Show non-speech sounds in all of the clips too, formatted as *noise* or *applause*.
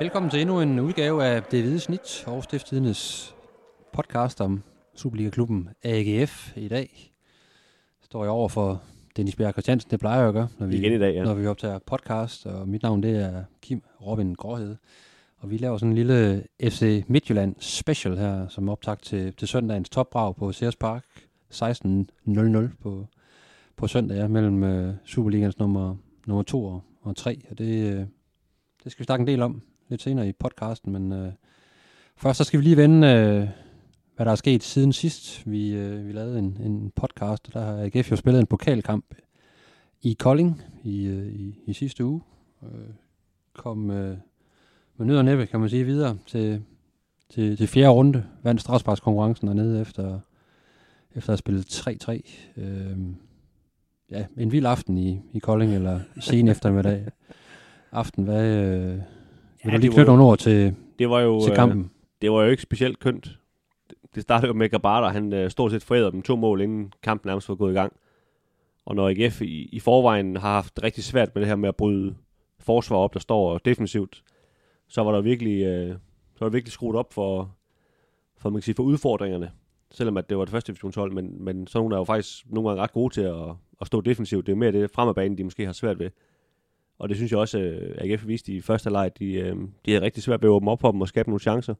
Velkommen til endnu en udgave af Det Hvide Snit, Aarhus Stiftstidendes podcast om Superliga-klubben AGF i dag. Står jeg over for Dennis Bjerg Christiansen, det plejer jeg at gøre, når vi, Igen i dag, ja. når vi optager podcast, og mit navn det er Kim Robin Gråhed. Og vi laver sådan en lille FC Midtjylland special her, som optag til, til søndagens topbrag på Sears Park, 16.00 på, på søndag, ja, mellem uh, Superligans nummer, nummer 2 og, og 3. Og det, uh, det skal vi snakke en del om lidt senere i podcasten, men uh, først så skal vi lige vende, uh, hvad der er sket siden sidst. Vi, uh, vi lavede en, en podcast, og der har AGF jo spillet en pokalkamp i Kolding i, uh, i, i sidste uge. Uh, kom uh, med nød og næppe, kan man sige, videre til, til, til fjerde runde. Vandt strafsparkskonkurrencen dernede efter, efter at have spillet 3-3. Øh, ja, en vild aften i, i Kolding, eller sen eftermiddag. *laughs* Aften, hvad... Øh, vil Ja, du lige det var knytte jo- nogle ord til, Det var jo, til øh, kampen? det var jo ikke specielt kønt. Det startede jo med Gabata, han øh, stort set forærede dem to mål, inden kampen nærmest var gået i gang. Og når AGF i, i forvejen har haft rigtig svært med det her med at bryde forsvar op, der står defensivt, så var der virkelig, øh, så var der virkelig skruet op for, for, man kan sige, for udfordringerne. Selvom at det var det første divisionshold, men, men så nogle er jo faktisk nogle gange ret gode til at, at stå defensivt. Det er mere det fremadbanen, de måske har svært ved. Og det synes jeg også, øh, at AGF viste i første leg, de, øh, de havde rigtig svært ved at åbne op for dem og skabe nogle chancer.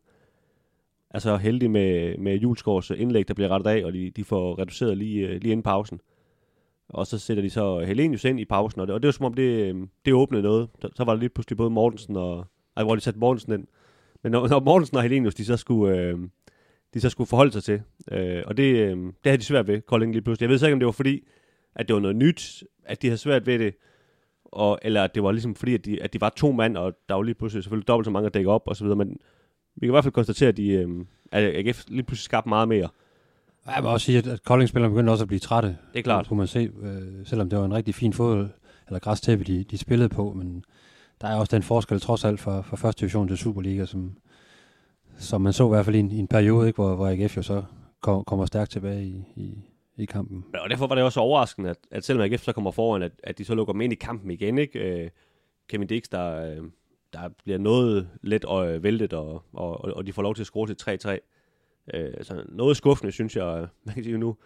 Altså heldig med, med Julesgaards indlæg, der bliver rettet af, og de, de får reduceret lige, øh, lige inden pausen. Og så sætter de så Helenius ind i pausen, og det, og det var som om, det, øh, det åbnede noget. Så, så var der lige pludselig både Mortensen og... Ej, hvor de satte Mortensen ind. Men når, når Mortensen og Helenius, de så skulle, øh, de så skulle forholde sig til, øh, og det, øh, det havde de svært ved, Kolding lige pludselig. Jeg ved så ikke, om det var fordi, at det var noget nyt, at de havde svært ved det, og, eller at det var ligesom fordi, at de, at de var to mand, og der var lige pludselig selvfølgelig dobbelt så mange at dække op, og så videre, men vi kan i hvert fald konstatere, at, de, øh, at AGF lige pludselig skabte meget mere. Jeg vil også sige, at, at Kolding-spillerne begyndte også at blive trætte. Det er klart. Kunne man se, øh, selvom det var en rigtig fin fod, eller græstæppe, de, de spillede på, men der er også den forskel trods alt fra, fra første division til Superliga, som, som man så i hvert fald i en, i en periode, ikke, hvor, hvor AGF jo så kom, kommer stærkt tilbage i, i, i kampen. Og derfor var det også overraskende, at, at selvom AGF så kommer foran, at, at de så lukker dem ind i kampen igen, ikke? Øh, Kevin Dix, der, øh, der bliver noget let øh, og væltet, og, og, og- de får lov til at score til 3-3. Øh, så noget skuffende, synes jeg, øh, man kan sige nu.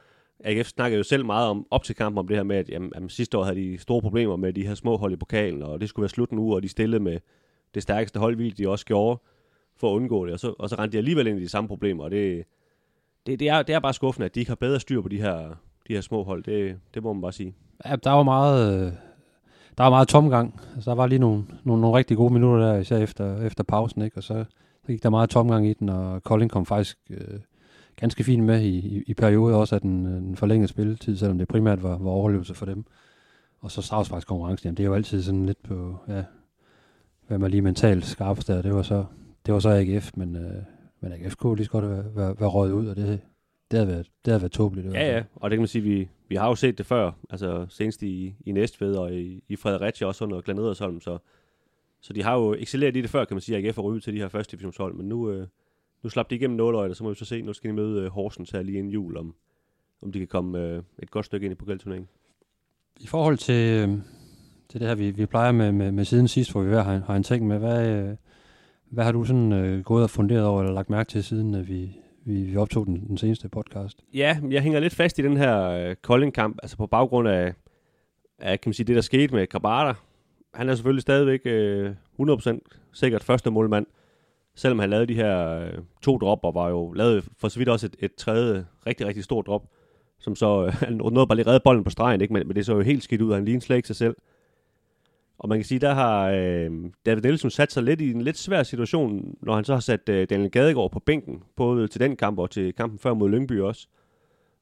AGF snakkede jo selv meget om, op til kampen om det her med, at jamen, jamen, sidste år havde de store problemer med de her små hold i pokalen, og det skulle være slut nu, og de stillede med det stærkeste hold, de også gjorde for at undgå det. Og så, og så rendte de alligevel ind i de samme problemer, og det, det, det, er, det er bare skuffende, at de ikke har bedre styr på de her, de her små hold. Det, det må man bare sige. Ja, der var meget, øh, der var meget tomgang. Altså, der var lige nogle, nogle, nogle rigtig gode minutter der, især efter, efter pausen, ikke? og så, så gik der meget tomgang i den, og Kolding kom faktisk øh, ganske fint med i, i, i perioder også af den, øh, den forlængede spilletid, selvom det primært var, var overlevelse for dem. Og så Strauss faktisk konkurrencen, jamen det er jo altid sådan lidt på, ja, hvad man lige mentalt skarpest der, det var så, det var så AGF, men, øh, men AGF kunne lige så godt være, være, være røget ud, og det, det havde været, det havde været tåbeligt. Ja, fald. ja, og det kan man sige, vi, vi har jo set det før, altså senest i, i Næstved og i, i Fredericia også under Glenn Edersholm, så, så de har jo excelleret i det før, kan man sige, at AGF er ryget til de her første divisionshold, men nu, øh, nu slap de igennem nåløjet, og så må vi så se, nu skal de møde øh, Horsens her lige inden jul, om, om de kan komme øh, et godt stykke ind i pokalturneringen. I forhold til, øh, til det her, vi, vi plejer med, med, med siden sidst, hvor vi hver har, har en ting med, hvad, øh, hvad har du sådan øh, gået og funderet over, eller lagt mærke til, siden at vi, vi, vi optog den, den seneste podcast? Ja, jeg hænger lidt fast i den her øh, Kolding-kamp, altså på baggrund af, af kan man sige, det, der skete med Grabata. Han er selvfølgelig stadigvæk øh, 100% sikkert første målmand, selvom han lavede de her øh, to drop, og var jo lavet for så vidt også et, et tredje rigtig, rigtig stort drop, som så, øh, *laughs* han nåede bare lige redde bolden på stregen, ikke? Men, men det så jo helt skidt ud, og han lignede slet ikke sig selv. Og man kan sige, der har øh, David Nielsen sat sig lidt i en lidt svær situation, når han så har sat øh, Daniel Gadegaard på bænken, både til den kamp og til kampen før mod Lyngby også.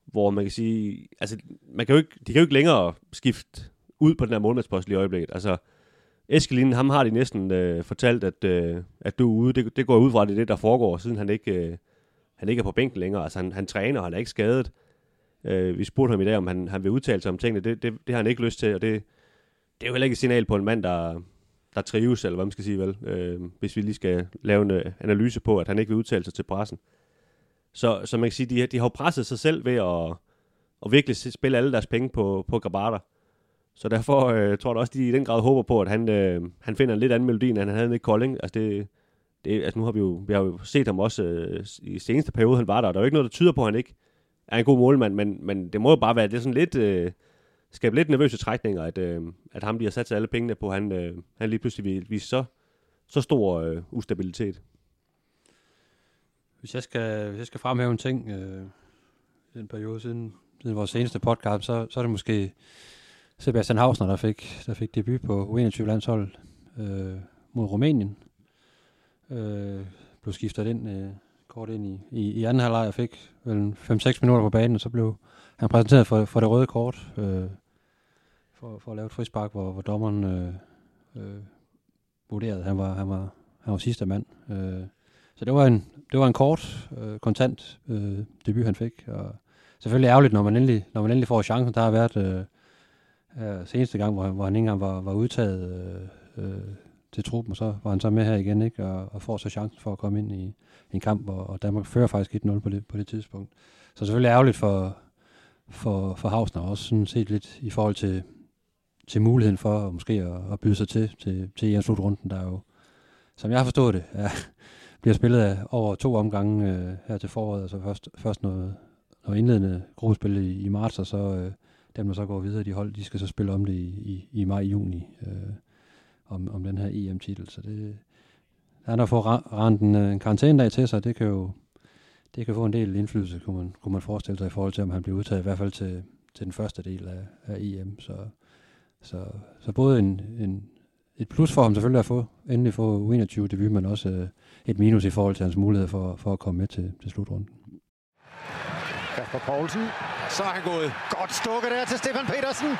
Hvor man kan sige, altså, man kan jo ikke, de kan jo ikke længere skifte ud på den her målmandspost lige i øjeblikket. Altså, Eskelin, ham har de næsten øh, fortalt, at, øh, at du er ude. Det, det går ud fra, at det er det, der foregår, siden han ikke, øh, han ikke er på bænken længere. Altså, han, han træner, og han er ikke skadet. Øh, vi spurgte ham i dag, om han, han vil udtale sig om tingene. Det, det, det har han ikke lyst til, og det, det er jo heller ikke et signal på en mand, der, der trives, eller hvad man skal sige vel, øh, hvis vi lige skal lave en øh, analyse på, at han ikke vil udtale sig til pressen. Så, så man kan sige, de, de har jo presset sig selv ved at, at virkelig spille alle deres penge på, på Grabater. Så derfor øh, tror jeg også, de i den grad håber på, at han, øh, han finder en lidt anden melodi, end han havde i Kolding. Altså, det, det, altså nu har vi jo, vi har jo set ham også øh, i seneste periode, han var der. Der er jo ikke noget, der tyder på, at han ikke er en god målmand, men, men det må jo bare være det er sådan lidt... Øh, skabe lidt nervøse trækninger, at, øh, at ham bliver sat sig alle pengene på, han, øh, han lige pludselig vil vise så, så stor øh, ustabilitet. Hvis jeg skal, hvis jeg skal fremhæve en ting øh, en den periode siden, siden vores seneste podcast, så, så er det måske Sebastian Hausner, der fik, der fik debut på U21-landsholdet øh, mod Rumænien. Øh, blev skiftet ind øh, kort ind i, i, i anden halvleg og fik vel 5-6 minutter på banen, og så blev han præsenteret for, for det røde kort øh, for, for at lave et frispark, hvor, hvor dommeren øh, øh, vurderede, at han var, han var, han var sidste mand. Øh, så det var en, det var en kort, øh, kontant øh, debut, han fik. Og selvfølgelig ærgerligt, når man endelig, når man endelig får chancen. Der har været øh, her seneste gang, hvor, hvor han ikke engang var, var udtaget øh, øh, til truppen, og så var han så med her igen, ikke? Og, og får så chancen for at komme ind i, i en kamp, hvor og Danmark fører faktisk 1-0 på det, på det tidspunkt. Så selvfølgelig ærgerligt for, for, for Hausner også sådan set lidt i forhold til, til muligheden for måske at, at byde sig til, til, til en slutrunden, der jo, som jeg har forstået det, er, bliver spillet af over to omgange øh, her til foråret, altså først, først noget, noget indledende gruppespil i, i marts, og så øh, dem, der så går videre, de hold, de skal så spille om det i, i, i maj-juni, øh, om, om den her EM-titel, så det, der er der få rent en, øh, en karantænedag til sig, det kan jo det kan få en del indflydelse, kunne man, kunne man forestille sig, i forhold til, om han bliver udtaget, i hvert fald til, til den første del af, af EM. Så, så, så både en, en, et plus for ham selvfølgelig at få, endelig få U21 debut, men også øh, et minus i forhold til hans mulighed for, for at komme med til, til slutrunden. Kasper Poulsen. Så er han gået godt stukket der til Stefan Petersen.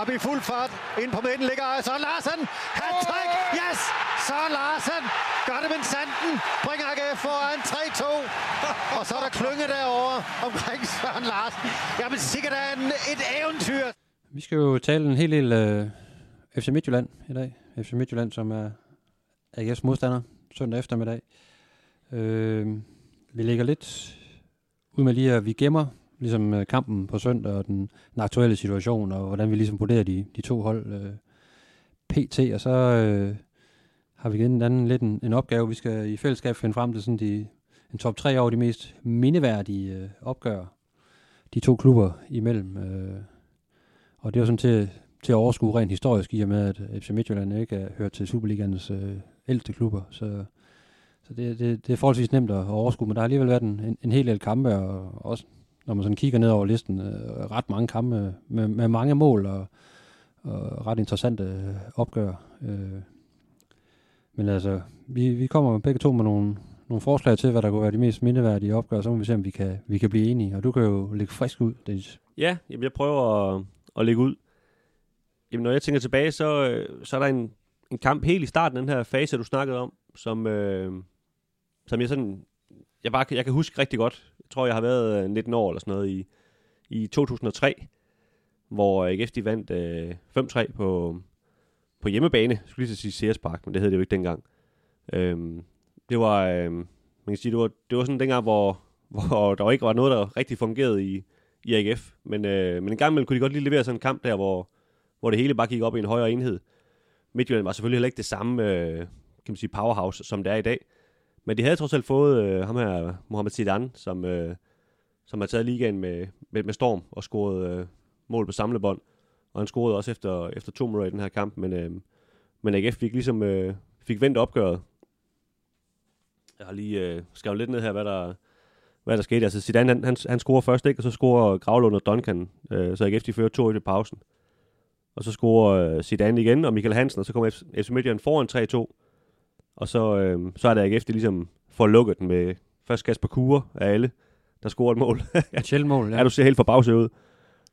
Op i fuld fart. Ind på midten ligger Søren Larsen. Hat-trick! Yes! Søren Larsen gør det med sanden. Bringer AGF foran 3-2. Og så er der klynge derovre omkring Søren Larsen. Jamen sikkert er en, et eventyr. Vi skal jo tale en hel del uh, øh, FC Midtjylland i dag. FC Midtjylland, som er AGF's modstander søndag eftermiddag. Uh, vi ligger lidt ud med lige at vi gemmer ligesom øh, kampen på søndag og den, den aktuelle situation, og hvordan vi ligesom vurderer de, de to hold øh, PT, og så øh, har vi givet en anden lidt en, en opgave. Vi skal i fællesskab finde frem til sådan de, en top 3 over de mest mindeværdige øh, opgør, de to klubber imellem. Øh, og det er jo sådan til, til at overskue rent historisk, i og med at øh, FC Midtjylland ikke er hørt til Superligans øh, ældste klubber, så så det, det, det er forholdsvis nemt at overskue, men der har alligevel været en, en, en hel del kampe, og også når man sådan kigger ned over listen, øh, ret mange kampe med, med mange mål og, og ret interessante øh, opgør. Øh, men altså, vi, vi kommer begge to med nogle, nogle forslag til, hvad der kunne være de mest mindeværdige opgør, så må vi se, om vi kan, vi kan blive enige. Og du kan jo lægge frisk ud, Dennis. Ja, jamen jeg prøver at, at lægge ud. Jamen, når jeg tænker tilbage, så, øh, så er der en, en kamp helt i starten af den her fase, du snakkede om, som, øh, som jeg sådan, jeg, bare, jeg kan huske rigtig godt. Jeg tror, jeg har været øh, 19 år eller sådan noget i, i 2003, hvor AGF de vandt øh, 5-3 på, på hjemmebane. Jeg skulle lige sige Sears Park, men det hed det jo ikke dengang. Øhm, det var, øh, man kan sige, det var, det var sådan dengang, hvor, *laughs* hvor der ikke var noget, der rigtig fungerede i, i AGF. Men, øh, men en gang imellem kunne de godt lige levere sådan en kamp der, hvor, hvor det hele bare gik op i en højere enhed. Midtjylland var selvfølgelig heller ikke det samme øh, kan man sige, powerhouse, som det er i dag. Men de havde trods alt fået øh, ham her, Mohamed Zidane, som, øh, som har taget ligaen med, med, med storm og scoret øh, mål på samlebånd. Og han scorede også efter, efter to minutter i den her kamp, men, øh, men AGF fik ligesom øh, fik vendt opgøret. Jeg har lige øh, skrevet lidt ned her, hvad der, hvad der skete. Altså Zidane, han, han, han scorer først, ikke? og så scorer Gravlund og Duncan, øh, så AGF de fører 2 i pausen. Og så scorer øh, Zidane igen, og Michael Hansen, og så kommer FC Midtjylland foran 3-2. Og så, øh, så er det AGF, det ligesom får lukket den med først Kasper Kure af alle, der scorer et mål. *laughs* et sjældent mål, ja. ja. du ser helt for ud.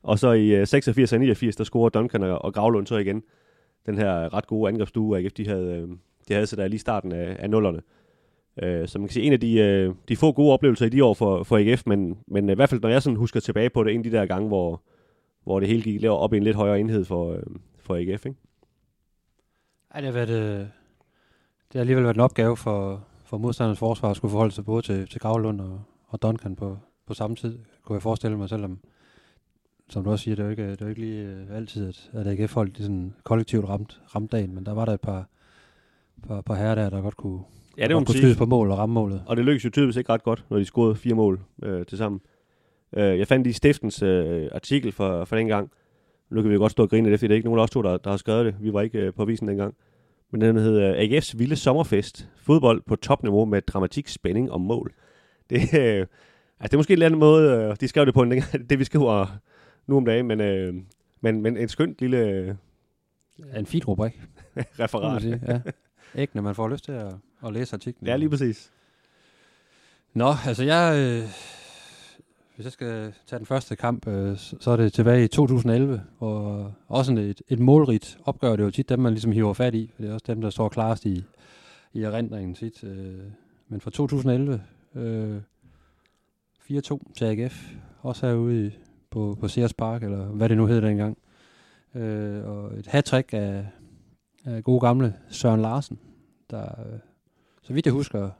Og så i øh, 86 og 89, der scorer Duncan og, og Gravlund så igen. Den her ret gode angrebsstue, AGF, de havde, øh, de havde så der lige starten af, af nullerne. Øh, så man kan sige, en af de, øh, de få gode oplevelser i de år for, for AGF, men, men i hvert fald, når jeg sådan husker tilbage på det, en af de der gange, hvor, hvor det hele gik op i en lidt højere enhed for, øh, for AGF, ikke? Ej, det har været, øh, det har alligevel været en opgave for, for modstandernes forsvar at skulle forholde sig både til, til Gravlund og, og Duncan på, på samme tid, kunne jeg forestille mig, selvom som du også siger, det er jo ikke, det er jo ikke lige øh, altid, at, at AGF-folk de sådan kollektivt ramt, ramt dagen, men der var der et par, par, par herrer der, der godt kunne, Ja, det godt kunne sige. skydes på mål og ramme målet. Og det lykkedes jo tydeligvis ikke ret godt, når de scorede fire mål øh, til sammen. Øh, jeg fandt lige Stiftens øh, artikel for, for den gang. Nu kan vi jo godt stå og grine lidt, fordi det er ikke nogen af os to, der, der har skrevet det. Vi var ikke øh, på avisen dengang. Men den hedder AGF's Vilde Sommerfest. Fodbold på topniveau med dramatik, spænding og mål. Det, øh, altså, det er måske en eller anden måde, øh, de skrev det på, en, *laughs* det vi skriver nu om dagen, men, øh, men, men en skønt lille øh, en fin rubrik, *laughs* referat. sige. Ja. Ikke, når man får lyst til at, at læse artiklen. Ja, lige præcis. Nå, altså jeg... Øh, hvis jeg skal tage den første kamp, øh, så, er det tilbage i 2011, hvor også en- et, et målrigt opgør, det er jo tit dem, man ligesom hiver fat i, for det er også dem, der står klarest i, i erindringen tit. Øh, men fra 2011, øh, 4-2 til AGF, også herude i, på, på Sears Park, eller hvad det nu hed dengang. Øh, og et hat af, af gode gamle Søren Larsen, der, øh, så vidt jeg husker,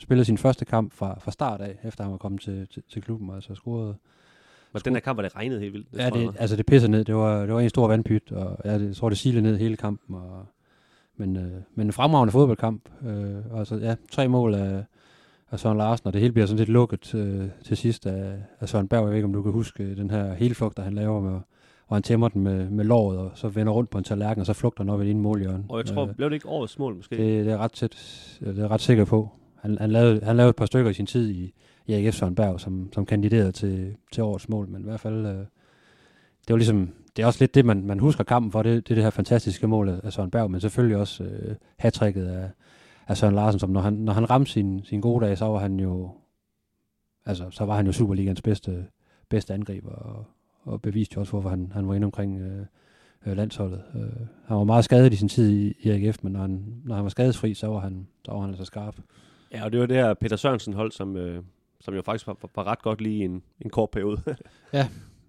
spillede sin første kamp fra, fra start af, efter han var kommet til, til, til klubben, altså scorede. Og den her kamp var det regnet helt vildt. Ja, tror jeg. det, altså det pisser ned. Det var, det var en stor vandpyt, og ja, det, jeg tror, det silede ned hele kampen. Og, men, øh, men en fremragende fodboldkamp. Øh, altså, ja, tre mål af, af Søren Larsen, og det hele bliver sådan lidt lukket øh, til sidst af, af Søren Berg. Jeg ved ikke, om du kan huske den her helflugt, der han laver med, hvor han tæmmer den med, med låret, og så vender rundt på en tallerken, og så flugter den op i det ene målhjørne. Og jeg tror, Øh, blev det ikke årets mål måske? det, det er ret tæt, det er ret sikker på. Han, han, lavede, han lavede et par stykker i sin tid i, i AGF Søren Berg, som, som kandiderede til, til årets mål, men i hvert fald, øh, det var ligesom, det er også lidt det, man, man husker kampen for, det, det er det her fantastiske mål af, Søren Berg, men selvfølgelig også øh, hattricket af, af Søren Larsen, som når han, når han ramte sin, sin gode dag, så var han jo, altså, så var han jo Superligans bedste, bedste angriber, og, og beviste jo også, hvorfor han, han var inde omkring øh, øh, landsholdet. Øh, han var meget skadet i sin tid i, i AGF, men når han, når han var skadesfri, så var han, så var han altså skarp. Ja, og det var det her Peter Sørensen hold, som, øh, som jo faktisk var, var, var ret godt lige i en, en kort periode. *laughs* ja,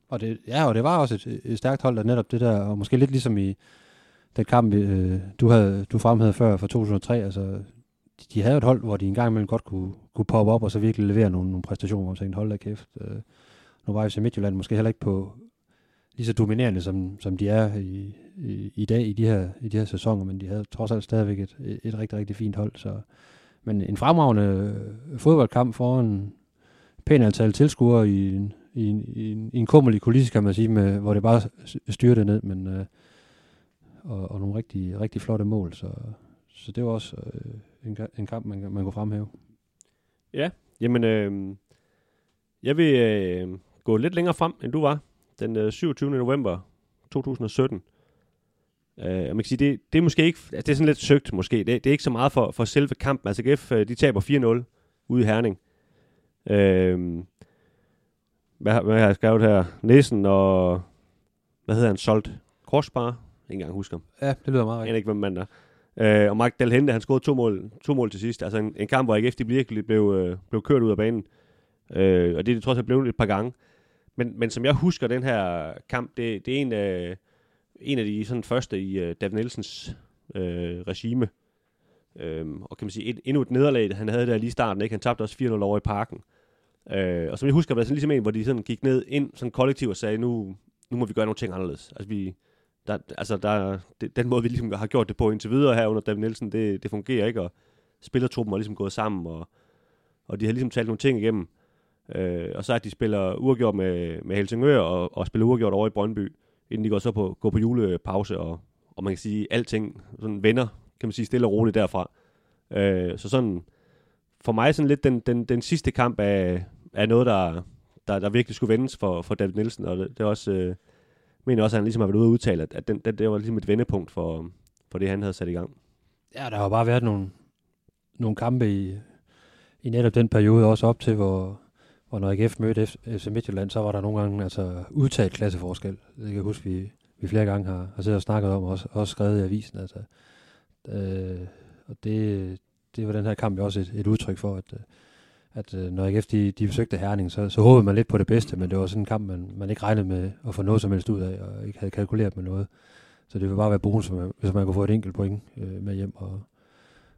Og det, ja, og det var også et, et stærkt hold, der netop det der, og måske lidt ligesom i den kamp, øh, du, havde, du fremhævede før fra 2003, altså de, de havde et hold, hvor de en gang imellem godt kunne, kunne poppe op og så virkelig levere nogle, nogle præstationer, hvor man tænkte, hold da kæft. Øh, nu var FC Midtjylland måske heller ikke på lige så dominerende, som, som de er i, i, i dag i de, her, i de her sæsoner, men de havde trods alt stadigvæk et, et, et rigtig, rigtig fint hold. Så. Men en fremragende øh, fodboldkamp foran pæn antal tilskuere i en, i en, i en, i en kummerlig kulisse, kan man sige, med, hvor det bare styrte ned, men, øh, og, og nogle rigtig, rigtig flotte mål. Så, så det var også øh, en, en kamp, man, man kunne fremhæve. Ja, Jamen, øh, jeg vil øh, gå lidt længere frem, end du var. Den øh, 27. november 2017. Øh, og man kan sige, det, det er måske ikke, altså det er sådan lidt søgt måske. Det, det er ikke så meget for, for selve kampen. Altså GF, øh, de taber 4-0 ude i Herning. Øh, hvad, hvad har jeg skrevet her? Nissen og, hvad hedder han, Solt Korsbar? Ikke engang husker ham. Ja, det lyder meget Jeg rigtigt. aner ikke, hvem manden er. Øh, og Mark Dalhente, han scorede to mål, to mål til sidst. Altså en, en kamp, hvor AGF de virkelig blev, øh, blev kørt ud af banen. Øh, og det er det trods alt blevet et par gange. Men, men som jeg husker den her kamp, det, det er en af, en af de sådan, første i øh, Dav Nielsens øh, regime. Øhm, og kan man sige, et, endnu et nederlag, han havde der lige i starten. Ikke? Han tabte også 4-0 over i parken. Øh, og som jeg husker, var der sådan ligesom en, hvor de sådan gik ned ind sådan kollektiv og sagde, nu, nu må vi gøre nogle ting anderledes. Altså vi, der, altså der, det, den måde, vi ligesom har gjort det på indtil videre her under David Nielsen, det, det fungerer ikke, og spillertruppen er ligesom gået sammen, og, og de har ligesom talt nogle ting igennem. Øh, og så at de spiller uafgjort med, med Helsingør, og, og spiller uafgjort over i Brøndby, inden de går så på, går på julepause, og, og man kan sige, alting sådan vender, kan man sige, stille og roligt derfra. Øh, så sådan, for mig sådan lidt den, den, den sidste kamp af, af noget, der, der, der virkelig skulle vendes for, for David Nielsen, og det, det er også... Øh, mener også, at han ligesom har været ude og udtale, at, at den, den, det var ligesom et vendepunkt for, for det, han havde sat i gang. Ja, der har bare været nogle, nogle kampe i, i netop den periode også op til, hvor, og når AGF mødte FC Midtjylland, så var der nogle gange altså, udtalt klasseforskel. Det kan jeg huske, vi, vi flere gange har, har siddet og snakket om, og også, også skrevet i avisen. Altså. Øh, og det, det var den her kamp jo også et, et udtryk for, at, øh, at øh, når AGF de, de besøgte Herning, så, så håbede man lidt på det bedste, men det var sådan en kamp, man, man ikke regnede med at få noget som helst ud af, og ikke havde kalkuleret med noget. Så det ville bare være bonus, hvis man- kunne få et enkelt point øh, med hjem. Og,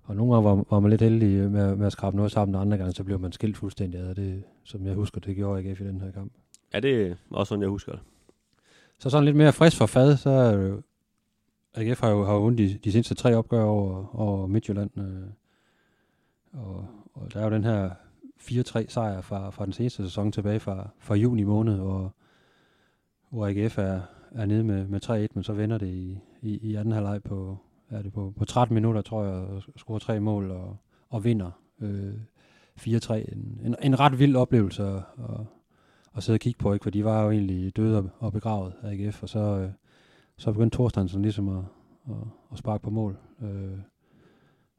og nogle gange var, var man lidt heldig med, med at skrabe noget sammen, og andre gange så blev man skilt fuldstændig ad det, som jeg husker, det gjorde AGF i den her kamp. Ja, det er også sådan, jeg husker det. så sådan lidt mere frisk for fad, så er det jo- AGF har jo, har vundet de, de seneste tre opgør over, over Midtjylland. Øh, og, og der er jo den her 4-3 sejr fra, fra den seneste sæson tilbage fra, fra juni måned, hvor, hvor AGF er, er nede med, med 3-1, men så vender det i, i, i anden halvleg på, er det på, på 13 minutter, tror jeg, og scorer tre mål og, og vinder øh, 4-3. En, en, en ret vild oplevelse at, at, at sidde og kigge på, ikke? for de var jo egentlig døde og, og begravet af AGF, og så, øh, så begyndte Thorstensen ligesom at, at, at sparke på mål. Øh,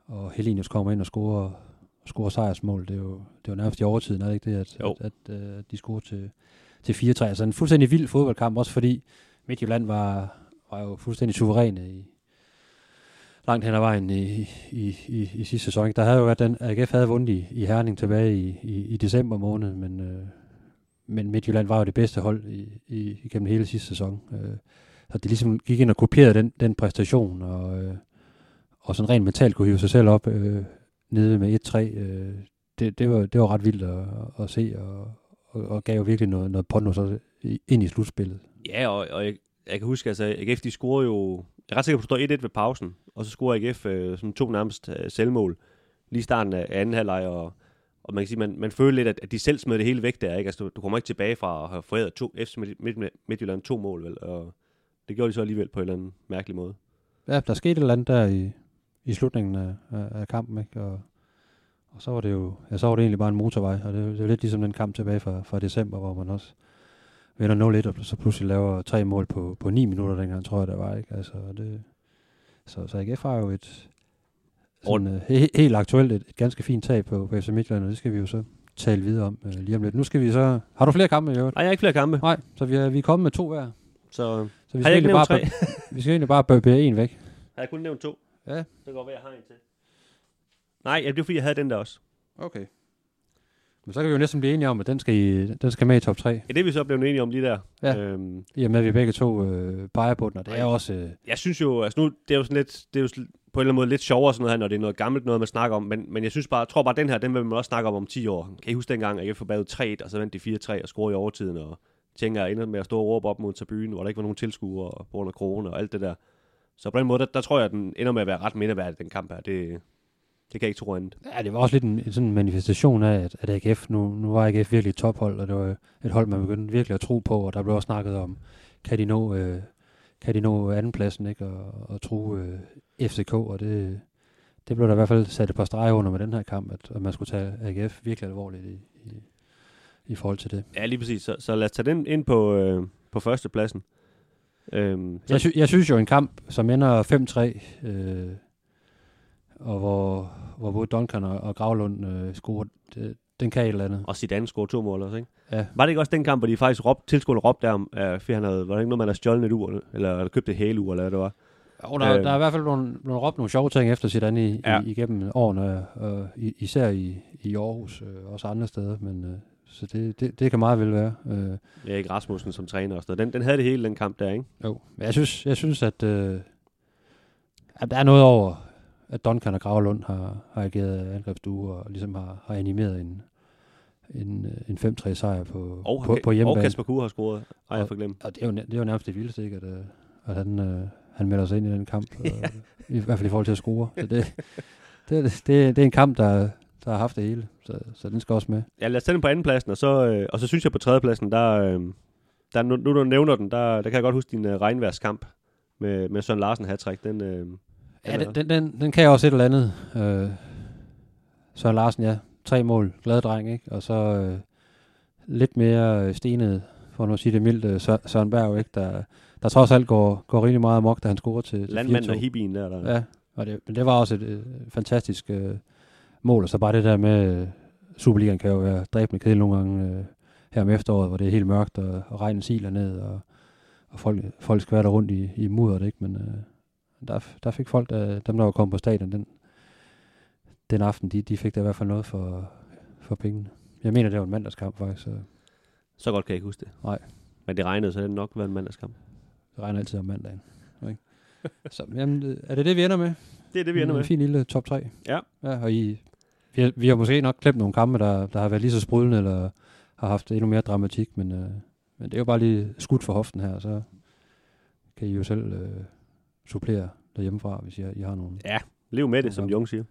og Helenius kommer ind og scorer, scorer sejrsmål. Det er jo, det er jo nærmest i overtiden, er det ikke det, at, Jo. at, at, øh, de scorer til, til 4-3. Altså en fuldstændig vild fodboldkamp, også fordi Midtjylland var, var jo fuldstændig suveræne i, langt hen ad vejen i, i, i, i sidste sæson. Der havde jo været den, AGF havde vundet i, i Herning tilbage i, i, i december måned, men, øh, men Midtjylland var jo det bedste hold i, i, igennem hele sidste sæson. Øh, så de ligesom gik ind og kopierede den, den præstation, og, øh, og sådan rent mentalt kunne hive sig selv op øh, nede med 1-3. Øh, det, det, var, det var ret vildt at, at se, og, og, og gav jo virkelig noget, noget pondus også så ind i slutspillet. Ja, og, og jeg, jeg kan huske, altså AGF, de scorede jo... Jeg er ret sikker på, at der står 1-1 ved pausen, og så scorer AGF øh, sådan to nærmest øh, selvmål lige i starten af anden halvleg, og, og man kan sige, man, man føler lidt, at, at de selv smed det hele væk der, ikke? Altså, du, du kommer ikke tilbage fra at have foræret to, FC Midt, Midt, Midtjylland to mål, vel? Og det gjorde de så alligevel på en eller anden mærkelig måde. Ja, der skete et eller andet der i, i slutningen af, af, kampen, ikke? Og, og så var det jo, ja, så var det egentlig bare en motorvej, og det, det er lidt ligesom den kamp tilbage fra, fra december, hvor man også vinder 0-1, og så pludselig laver tre mål på, på 9 minutter dengang, tror jeg, der var, ikke? Altså, det, så, så AGF har jo et sådan, uh, he, helt aktuelt et, et, ganske fint tag på, på FC Midtjylland, og det skal vi jo så tale videre om uh, lige om lidt. Nu skal vi så... Har du flere kampe i øvrigt? Nej, jeg har ikke flere kampe, Nej, så vi er, vi er kommet med to hver. så Så vi har jeg ikke bare, tre? *laughs* vi skal egentlig bare barbere en væk. har jeg kun nævnt to. Ja. Det kan godt være, jeg har en til. Nej, det er fordi, jeg havde den der også. Okay. Men så kan vi jo næsten blive enige om, at den skal, i, den skal med i top 3. Ja, det er vi så blevet enige om lige der. Ja. Øhm, I og med, at vi begge to øh, peger på den, og det er også... Øh, jeg synes jo, altså nu, det er jo sådan lidt, det er jo på en eller anden måde lidt sjovere sådan noget her, når det er noget gammelt noget, man snakker om, men, men jeg synes bare, jeg tror bare, den her, den vil man også snakke om om 10 år. Kan I huske dengang, at jeg forbad 3-1, og så vendte de 4-3 og scorede i overtiden, og tænker, jeg ender med at stå og råbe op mod tribunen, hvor der ikke var nogen tilskuere, og på grund af corona og alt det der. Så på den måde, der, der tror jeg, at den ender med at være ret mindeværdig, den kamp her. Det, det kan jeg ikke tro andet. ja, det var også lidt en, en sådan manifestation af, at, at AGF, nu, nu var AGF virkelig et tophold, og det var et hold, man begyndte virkelig at tro på, og der blev også snakket om, kan de nå, øh, kan de nå andenpladsen, ikke, og, og tro øh, FCK, og det, det blev der i hvert fald sat et par streger under med den her kamp, at, at man skulle tage AGF virkelig alvorligt i, i, i forhold til det. Ja, lige præcis. Så, så lad os tage den ind på, øh, på førstepladsen. Øhm, Jeg, sy- jeg synes jo, en kamp, som ender 5-3, øh, og hvor, hvor både Duncan og, og Gravlund øh, scorer, det, den kan et eller andet. og Zidane scorede to mål også, ikke? Ja. Var det ikke også den kamp, hvor de faktisk råbte, tilskuerne råbte der øh, fordi han havde, var det ikke noget, man havde stjålet et ur, eller, eller købt et hæleur, eller hvad det var? Og der, Øh. øh, der er i hvert fald nogle, nogle råbt nogle sjove ting efter Zidane i, Ja. ja. i, igennem årene, i, især i, i Aarhus og også andre steder, men øh, så det, det, det kan meget vel være. Øh, Erik Rasmussen som træner og sådan noget. Den, den havde det hele, den kamp der, ikke? jo. Men jeg synes, jeg synes at, øh, at der er noget over, at Duncan og Gravlund har, har ageret angrebsdue og ligesom har, har animeret en, en, øh, en 5-3 sejr på, Og, på, på og hjemmebane. Kasper Kuh har scoret. Ej, jeg får glemt. Og det er jo, det er jo nærmest det vildeste, ikke? At, øh, at han, øh, han melder sig ind i den kamp. *laughs* øh, I hvert fald i forhold til at score. Så det, *laughs* det, det, det er en kamp, der, der har haft det hele. Så, så den skal også med. Ja, lad os tage den på andenpladsen, og så, øh, og så synes jeg på tredjepladsen, der, øh, der nu, nu du nævner den, der, der kan jeg godt huske din øh, regnværskamp med, med Søren Larsen hat Den, øh, Ja, den, den, den, den kan også et eller andet. Øh, Søren Larsen, ja. Tre mål. Glad dreng, ikke? Og så øh, lidt mere øh, stenet, for nu at sige det mildt, øh, Sø- Søren Berg, ikke? Der, der trods alt går, går rigtig meget amok, da han scorer til, til landmanden 4-2. og hippien der. der. Ja, og det, men det var også et øh, fantastisk øh, mål, og så bare det der med, øh, Superligaen kan jo være dræbende kedelig nogle gange øh, her om efteråret, hvor det er helt mørkt, og, og regnen siler ned, og, og folk, folk der rundt i, i mudderet, ikke? Men øh, der, der fik folk, der, dem der var kommet på stadion den, den aften, de, de fik da i hvert fald noget for, for pengene. Jeg mener, det var en mandagskamp faktisk, så Så godt kan jeg ikke huske det. Nej. Men det regnede, så det nok været en mandagskamp. det regner altid om mandagen. Ikke? så, jamen, er det det, vi ender med? Det er det, vi ender en med. fin lille top 3. Ja. ja og I, vi, har, vi har måske nok glemt nogle kampe, der, der har været lige så sprudlende, eller har haft endnu mere dramatik, men, øh, men det er jo bare lige skudt for hoften her, så, kan I jo selv øh, supplere derhjemmefra, hvis I, I har nogen. Ja, lev med det, som Jung siger.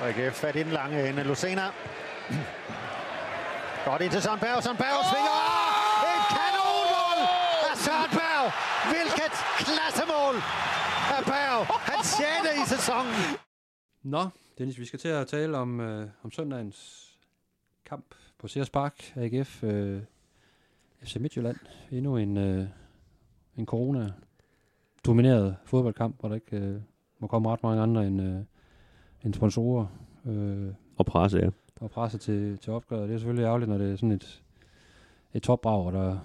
Og AGF fat i den lange ende. Lucena. Godt ind til Søren Berg. Søren Berg svinger. Et kanonmål af Søren Berg. Hvilket klassemål af Berg. Hans sjette i sæsonen. Nå, Dennis, vi skal til at tale om, øh, om søndagens kamp på Sears Park, AGF, øh, FC Midtjylland. Endnu en, øh, en corona-domineret fodboldkamp, hvor der ikke øh, må komme ret mange andre end, øh, end sponsorer øh, Og presse, ja. og presse til, til opgøret. Det er selvfølgelig ærgerligt, når det er sådan et, et topbrag, der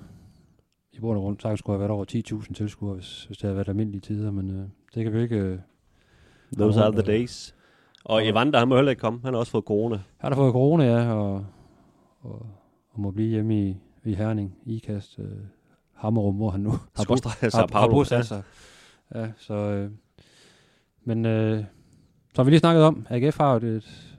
i bund og grund sagtens skulle have været over 10.000 tilskuere, hvis, hvis det havde været almindelige tider, men øh, det kan vi ikke... Øh, Those are the days. Og og- Evander, han må heller ikke komme. Han har også fået corona. Han har fået corona, ja, og, og, og må blive hjemme i, i Herning, Ikast, øh, Hammerum, hvor han nu *laughs* har, Paulo. bosat sig. Ja, så... Øh, men øh, som vi lige snakkede om, AGF har jo et,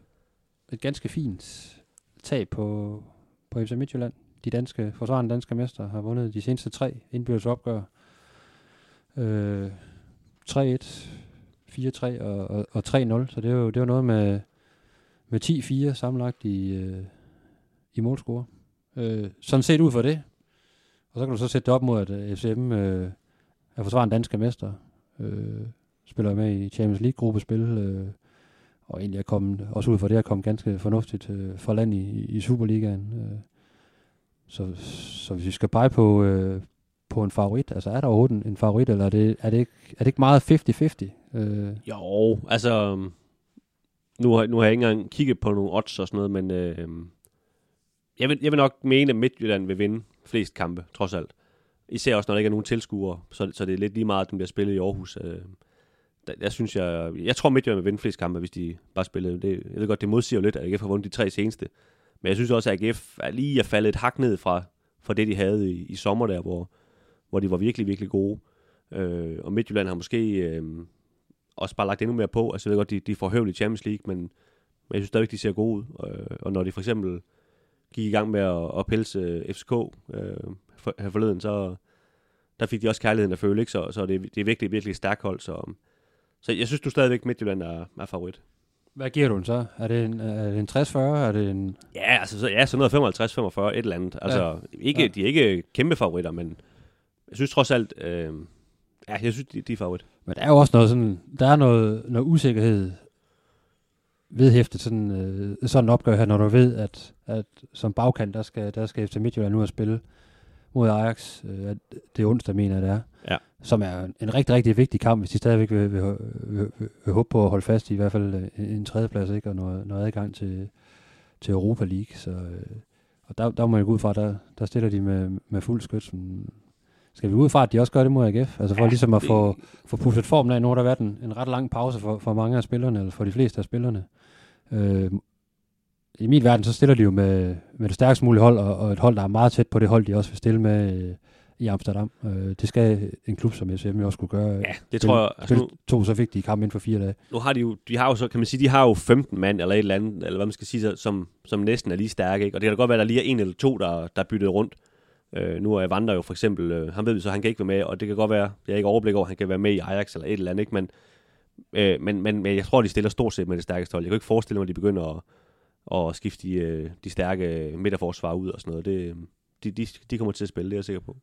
et ganske fint tag på, på FC Midtjylland. De danske, forsvarende danske mester har vundet de seneste tre indbyrdes opgør. Øh, 3-1, 4-3 og, og, og 3-0, så det er jo, det er jo noget med, med 10-4 sammenlagt i, øh, i målscore. Øh, sådan set ud for det. Og så kan du så sætte det op mod, at øh, FCM øh, er forsvarende danske mester. Øh, spiller med i Champions League-gruppespil. Øh, og egentlig er kommet, også ud for det, er kommet ganske fornuftigt øh, for land i, i Superligaen. Øh, så, så hvis vi skal pege på, øh, på en favorit, altså er der overhovedet en, en favorit, eller er det, er det, ikke, er det ikke meget 50-50? Øh, Jo, altså... Øhm, nu har, nu har jeg ikke engang kigget på nogle odds og sådan noget, men... Øh, jeg, vil, jeg vil nok mene, at Midtjylland vil vinde flest kampe, trods alt. Især også, når der ikke er nogen tilskuere, så, så det er lidt lige meget, at den bliver spillet i Aarhus. Øh, der, jeg synes, jeg, jeg tror, Midtjylland vil vinde flest kampe, hvis de bare spillede. Det, jeg ved godt, det modsiger jo lidt, at AGF har vundet de tre seneste. Men jeg synes også, at AGF er lige at falde et hak ned fra, fra det, de havde i, i sommer der, hvor, hvor de var virkelig, virkelig gode. Øh, og Midtjylland har måske øh, også bare lagt endnu mere på. Altså jeg ved godt, de, de får høvl i Champions League, men, men jeg synes stadigvæk, de ser gode ud. Øh, og når de for eksempel gik i gang med at, at pelse øh, FCK øh, for, her forleden, så der fik de også kærligheden at føle, ikke? Så, så det, det er virkelig, virkelig stærkt hold. Så, så jeg synes, du stadigvæk Midtjylland er, er favorit. hvad giver du den så? Er det en, er det en 60-40? Er det en... Ja, altså så, ja, sådan noget 55-45, et eller andet. Altså, ja. ikke, Ja. de er ikke kæmpe favoritter, men jeg synes trods alt, øh, ja, jeg synes, de, de er favorit. Men der er jo også noget sådan, der er noget, noget usikkerhed vedhæftet sådan, øh, sådan en opgør her, når du ved, at, at som bagkant, der skal, der skal FC Midtjylland nu at spille mod Ajax. Øh, at det er onsdag, mener jeg, det er. Ja. Som er en, en rigtig, rigtig vigtig kamp, hvis de stadigvæk vil, vil, vil, vil, vil håbe på at holde fast i i hvert fald øh, en, en tredjeplads, ikke? og noget, noget adgang til, til Europa League. Så, øh, og der, der må jeg gå ud fra, der, der stiller de med, med fuld skyt. Men Skal vi ud fra, at de også gør det mod AGF? Altså for ja, ligesom at få, få pusset formen af. Nu har der været en, en ret lang pause for, for mange af spillerne, eller for de fleste af spillerne. Øh, I min verden, så stiller de jo med, med det stærkest mulige hold, og, og et hold, der er meget tæt på det hold, de også vil stille med øh, i Amsterdam. Øh, det skal en klub som SM jo også kunne gøre. Ja, det tror jeg. Altså, nu, to så vigtige kampe inden for fire dage. nu har de jo, de har jo så, kan man sige, de har jo 15 mand eller et eller andet, eller hvad man skal sige, så- som, som næsten er lige stærke, ikke? Og det kan da godt være, at der lige er en eller to, der, der er byttet rundt. Øh, nu er Vander jo for eksempel, øh, han ved vi så, han kan ikke være med, og det kan godt være, det er ikke overblik over, han kan være med i Ajax eller et eller andet, ikke? Men, øh, men, men, men jeg tror, de stiller stort set med det stærkeste hold. Jeg kan ikke forestille mig, at de begynder at, at skifte de, øh, de stærke midterforsvar ud og sådan noget. Det, øh, de, de, de kommer til at spille, det er jeg sikker på.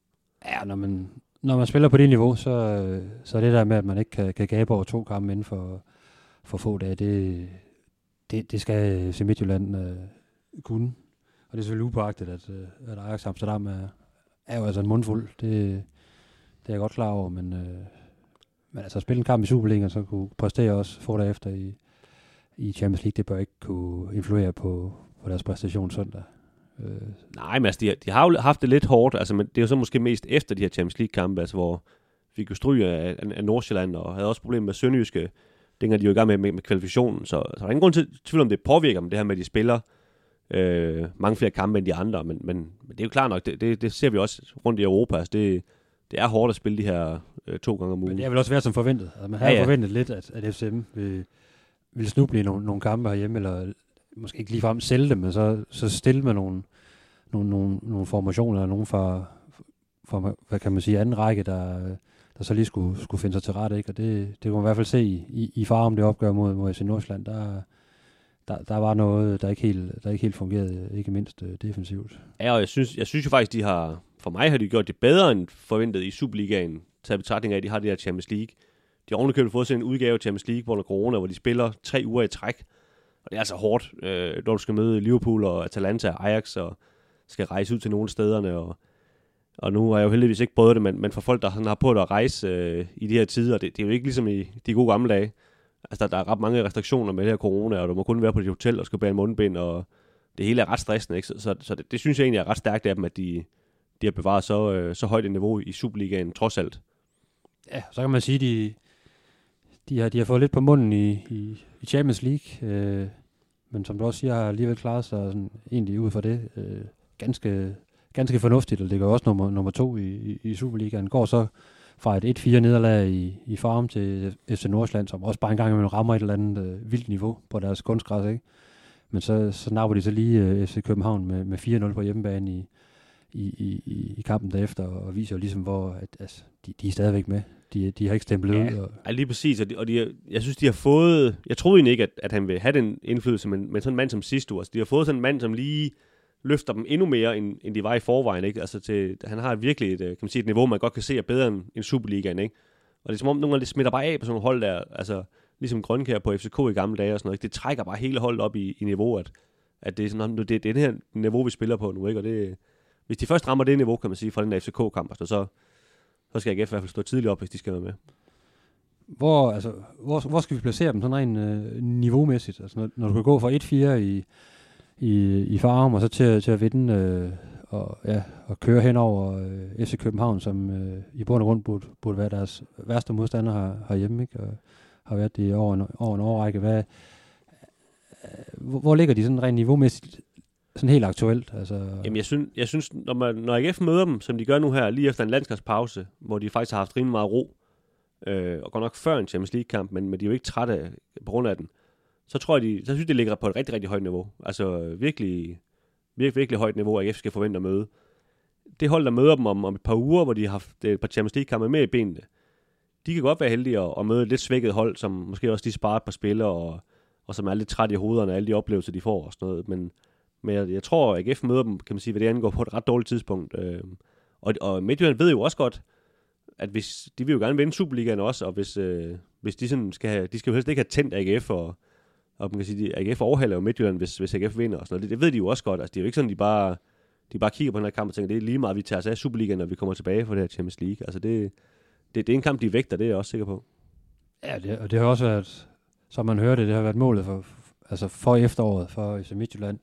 Ja, når man, når man spiller på det niveau, så, øh, så er det der med, at man ikke kan, kan gabe over to kampe inden for, for få dage, det, det, det skal FC Midtjylland øh, kunne. Og det er selvfølgelig upåagtet, at, at Ajax Amsterdam er, er jo altså en mundfuld. Det, det er jeg godt klar over, men, øh, men altså at spille en kamp i Superligaen, så kunne præstere også få dage efter i, i Champions League, det bør ikke kunne influere på, på deres præstation søndag. Øh, Nej, men altså, de, de har jo haft det lidt hårdt, altså, men det er jo så måske mest efter de her Champions League-kampe, altså, hvor vi jo stryge af, af, af Nordsjælland, og havde også problemer med Sønderjyske, dengang de jo i gang med, med, med kvalifikationen, så, så der er ingen grund til tvivl om, det påvirker dem, det her med, at de spiller øh, mange flere kampe end de andre, men, men, men det er jo klart nok, det, det, det ser vi også rundt i Europa, altså, det, det er hårdt at spille de her øh, to gange om ugen. Men det er vel også været som forventet. Altså, man havde Ja, ja, forventet lidt, at, at FCM vil, vil snuble i nogle, nogle kampe herhjemme, eller måske ikke ligefrem sælge dem, men så, så stille med nogle, nogle, nogle, nogle formationer, eller nogle fra, for, hvad kan man sige, anden række, der, der så lige skulle, skulle finde sig til rette, ikke? Og det, det kunne man i hvert fald se i, i, i far om det opgør mod, mod FC Nordsjælland. Der, der, der var noget, der ikke helt, der ikke helt fungerede, ikke mindst uh, defensivt. Ja, og jeg synes, jeg synes jo faktisk, de har, for mig har de gjort det bedre end forventet i Superligaen, taget betragtning af, at de har det her Champions League. De har ovenikøbet fået sådan en udgave af Champions League, hvor der corona, hvor de spiller tre uger i træk. Og det er altså hårdt, øh, når du skal møde Liverpool og Atalanta og Ajax, og skal rejse ud til nogle stederne. Og, og nu har jeg jo heldigvis ikke prøvet det, men, men for folk, der sådan har på at rejse øh, i de her tider, det, det er jo ikke ligesom i de gode gamle dage. Altså, der, der er ret mange restriktioner med det her corona, og du må kun være på dit hotel og skal bære en mundbind, og det hele er ret stressende, ikke? Så, så, så det, det, synes jeg egentlig er ret stærkt af dem, at de, de har bevaret så, øh, så højt et niveau i Superligaen, trods alt. Ja, så kan man sige, de, de, har, de har fået lidt på munden i, i, i Champions League, øh, men som du også siger, har alligevel klaret sig sådan, egentlig ud for det øh, ganske, ganske fornuftigt, og det gør også nummer, nummer to i, i, i Superligaen. Går så fra et 1-4 nederlag i, i farm til FC Nordsjælland, som også bare en gang imellem rammer et eller andet øh, vildt niveau på deres kunstgræs, ikke? Men så, så napper de så lige øh, FC København med, med 4-0 på hjemmebane i, i, i, i kampen derefter, og viser jo ligesom, hvor at, altså, de, de er stadigvæk med. De, de har ikke stemplet ja, ud. Og... Ja, lige præcis. Og, de, og de, jeg synes, de har fået... Jeg troede egentlig ikke, at, at han vil have den indflydelse, men, men sådan en mand som sidste år. Altså, de har fået sådan en mand, som lige løfter dem endnu mere, end, end de var i forvejen. Ikke? Altså til, han har virkelig et, øh, kan man sige, et niveau, man godt kan se er bedre end, end Superligaen. Ikke? Og det er som om, nogle gange det smitter bare af på sådan nogle hold der, altså ligesom Grønkær på FCK i gamle dage og sådan noget. Ikke? Det trækker bare hele holdet op i, i niveau, at, at det er sådan, det, det er det her niveau, vi spiller på nu. Ikke? Og det, hvis de først rammer det niveau, kan man sige, fra den der FCK-kamp, altså, så, så skal AGF i hvert fald stå tidligt op, hvis de skal være med. Hvor, altså, hvor, hvor skal vi placere dem sådan rent øh, niveaumæssigt? Altså, når, når du kan gå fra 1-4 i, i, i Farum, og så til, til at vinde øh, og, ja, og køre hen over øh, FC København, som øh, i bund og grund burde, burde være deres værste modstander her, herhjemme, ikke? og har været det over en, over en årrække. Hvad, øh, hvor, hvor ligger de sådan rent niveaumæssigt sådan helt aktuelt? Altså... Jamen, jeg synes, jeg synes når, man, når AGF møder dem, som de gør nu her, lige efter en landskabspause, hvor de faktisk har haft rimelig meget ro, øh, og godt nok før en Champions League-kamp, men, men de er jo ikke trætte på grund af den, så tror jeg, de, så synes de ligger på et rigtig, rigtig højt niveau. Altså virkelig, virkelig, virkelig højt niveau, AGF skal forvente at møde. Det hold, der møder dem om, om et par uger, hvor de har haft øh, et par Champions League-kampe med i benene, de kan godt være heldige at, at møde et lidt svækket hold, som måske også de sparer et par spillere, og, og som er lidt træt i hovederne af alle de oplevelser, de får og sådan noget. Men, men jeg, jeg tror, at AGF møder dem, kan man sige, hvad det angår på et ret dårligt tidspunkt. Øh, og, og Midtjylland ved jo også godt, at hvis, de vil jo gerne vinde Superligaen også, og hvis, øh, hvis de sådan skal have, de skal jo helst ikke have tændt AGF, og, og man kan sige, at AGF overhaler jo Midtjylland, hvis, hvis AGF vinder og sådan noget. Det, det ved de jo også godt. Altså, det er jo ikke sådan, de bare, de bare kigger på den her kamp og tænker, det er lige meget, vi tager os af Superligaen, når vi kommer tilbage fra det her Champions League. Altså, det, det, det er en kamp, de vægter, det er jeg også sikker på. Ja, det, og det har også været, som man hørte, det har været målet for, altså for efteråret for FC Midtjylland,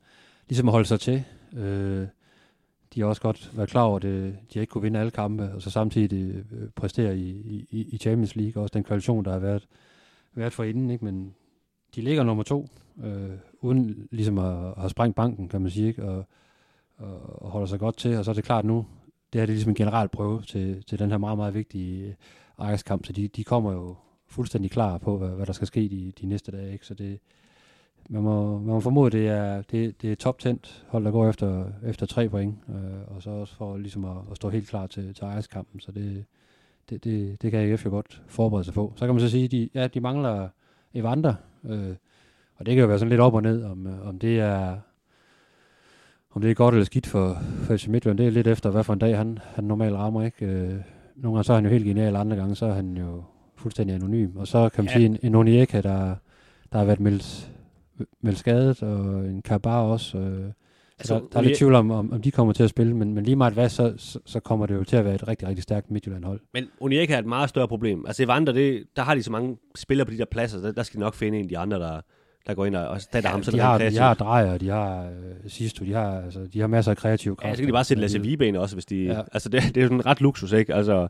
ligesom at holde sig til. Øh, de har også godt været klar over, at det, de ikke kunne vinde alle kampe, og så samtidig øh, præstere i, i, i Champions League, også den koalition, der har været, været for inden, ikke? men de ligger nummer to, øh, uden ligesom at, at have sprængt banken, kan man sige, ikke? Og, og, og holder sig godt til, og så er det klart nu, det her det er ligesom en generelt prøve til, til den her meget, meget vigtige øh, Ajax-kamp, så de, de kommer jo fuldstændig klar på, hvad, hvad der skal ske de, de næste dage, ikke? så det, man må, man må formode, det er, det, det er top 10 hold, der går efter, efter tre point, øh, og så også for ligesom at, at stå helt klar til, til Ajax-kampen, så det, det, det, det kan AGF jo godt forberede sig på. Så kan man så sige, at de, ja, de mangler Evander, øh, og det kan jo være sådan lidt op og ned, om, om det er om det er godt eller skidt for, for FC Midtjylland, det er lidt efter, hvad for en dag han, han normalt rammer. Ikke? Øh, nogle gange så er han jo helt genial, andre gange så er han jo fuldstændig anonym. Og så kan man ja. sige, en, en Onieka, der, der har været meldt, meldt skadet, og en Kabar også. Øh, altså, der, der er lidt tvivl om, om, om de kommer til at spille, men, men lige meget hvad, så, så, så kommer det jo til at være et rigtig, rigtig stærkt Midtjylland-hold. Men Onieka er et meget større problem. Altså Evander, det, der har de så mange spillere på de der pladser, der, der skal de nok finde en af de andre, der, der går ind og, og ja, ham de har, de har drejer, de har øh, sidste, de har, altså, de har masser af kreative kræfter. Ja, så kan de bare sætte Lasse Vibane også, hvis de, ja. altså det, det er sådan ret luksus, ikke? Altså,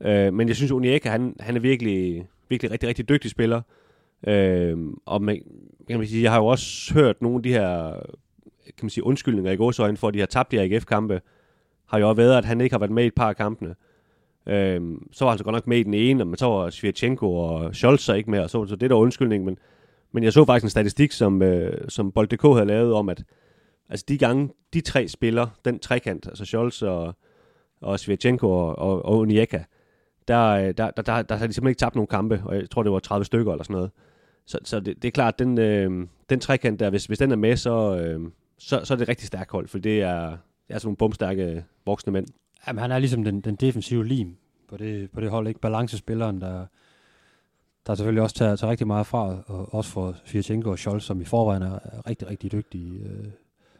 øh, men jeg synes, Onieka, han, han er virkelig, virkelig rigtig, rigtig dygtig spiller. Øh, og man, kan man sige, jeg har jo også hørt nogle af de her, kan man sige, undskyldninger i gåsøjne for, at de har tabt de her AGF-kampe, har jo også været, at han ikke har været med i et par af kampene. Øhm, så var han så godt nok med i den ene, men så var Svirchenko og Scholz så ikke med, og så, så det der undskyldning, men men jeg så faktisk en statistik, som, øh, som Bold.dk havde lavet om, at altså de gange, de tre spillere, den trekant, altså Scholz og, og Svirchenko og, og, og Onyeka, der, der, der, der, der, der har de simpelthen ikke tabt nogen kampe, og jeg tror, det var 30 stykker eller sådan noget. Så, så det, det er klart, den, øh, den trekant der, hvis, hvis den er med, så, øh, så, så er det et rigtig stærkt hold, for det er, det er sådan nogle bumstærke øh, voksne mænd. Jamen, han er ligesom den, den defensive lim på det, på det hold, ikke? Balancespilleren, der, der selvfølgelig også tager, tager rigtig meget fra, og også for Fiatjenko og Scholz, som i forvejen er rigtig, rigtig dygtige øh,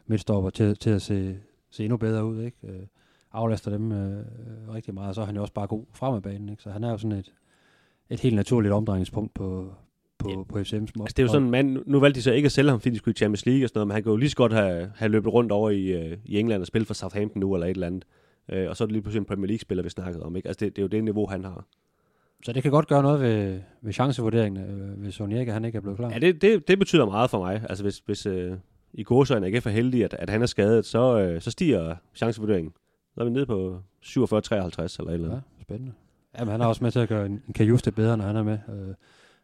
midtstopper til, til at se, se endnu bedre ud, ikke? Øh, aflaster dem øh, øh rigtig meget, og så er han jo også bare god frem af banen, ikke? Så han er jo sådan et, et helt naturligt omdrejningspunkt på, på, ja. på FCM's måde. Altså det er jo sådan, man, nu valgte de så ikke at sælge ham, fordi de skulle i Champions League og sådan noget, men han kunne jo lige så godt have, have løbet rundt over i, øh, i England og spillet for Southampton nu, eller et eller andet. Øh, og så er det lige pludselig en Premier League-spiller, vi snakkede om. Ikke? Altså det, det er jo det niveau, han har. Så det kan godt gøre noget ved, ved chancevurderingen, øh, hvis Onyeka han ikke er blevet klar. Ja, det, det, det betyder meget for mig. Altså hvis, hvis øh, i gåsøjne ikke er for heldig, at, at han er skadet, så, øh, så stiger chancevurderingen. Så er vi nede på 47-53 eller et eller andet. Ja, spændende. Jamen, han er også med til at gøre en, en Kajuste bedre, når han er med. Øh,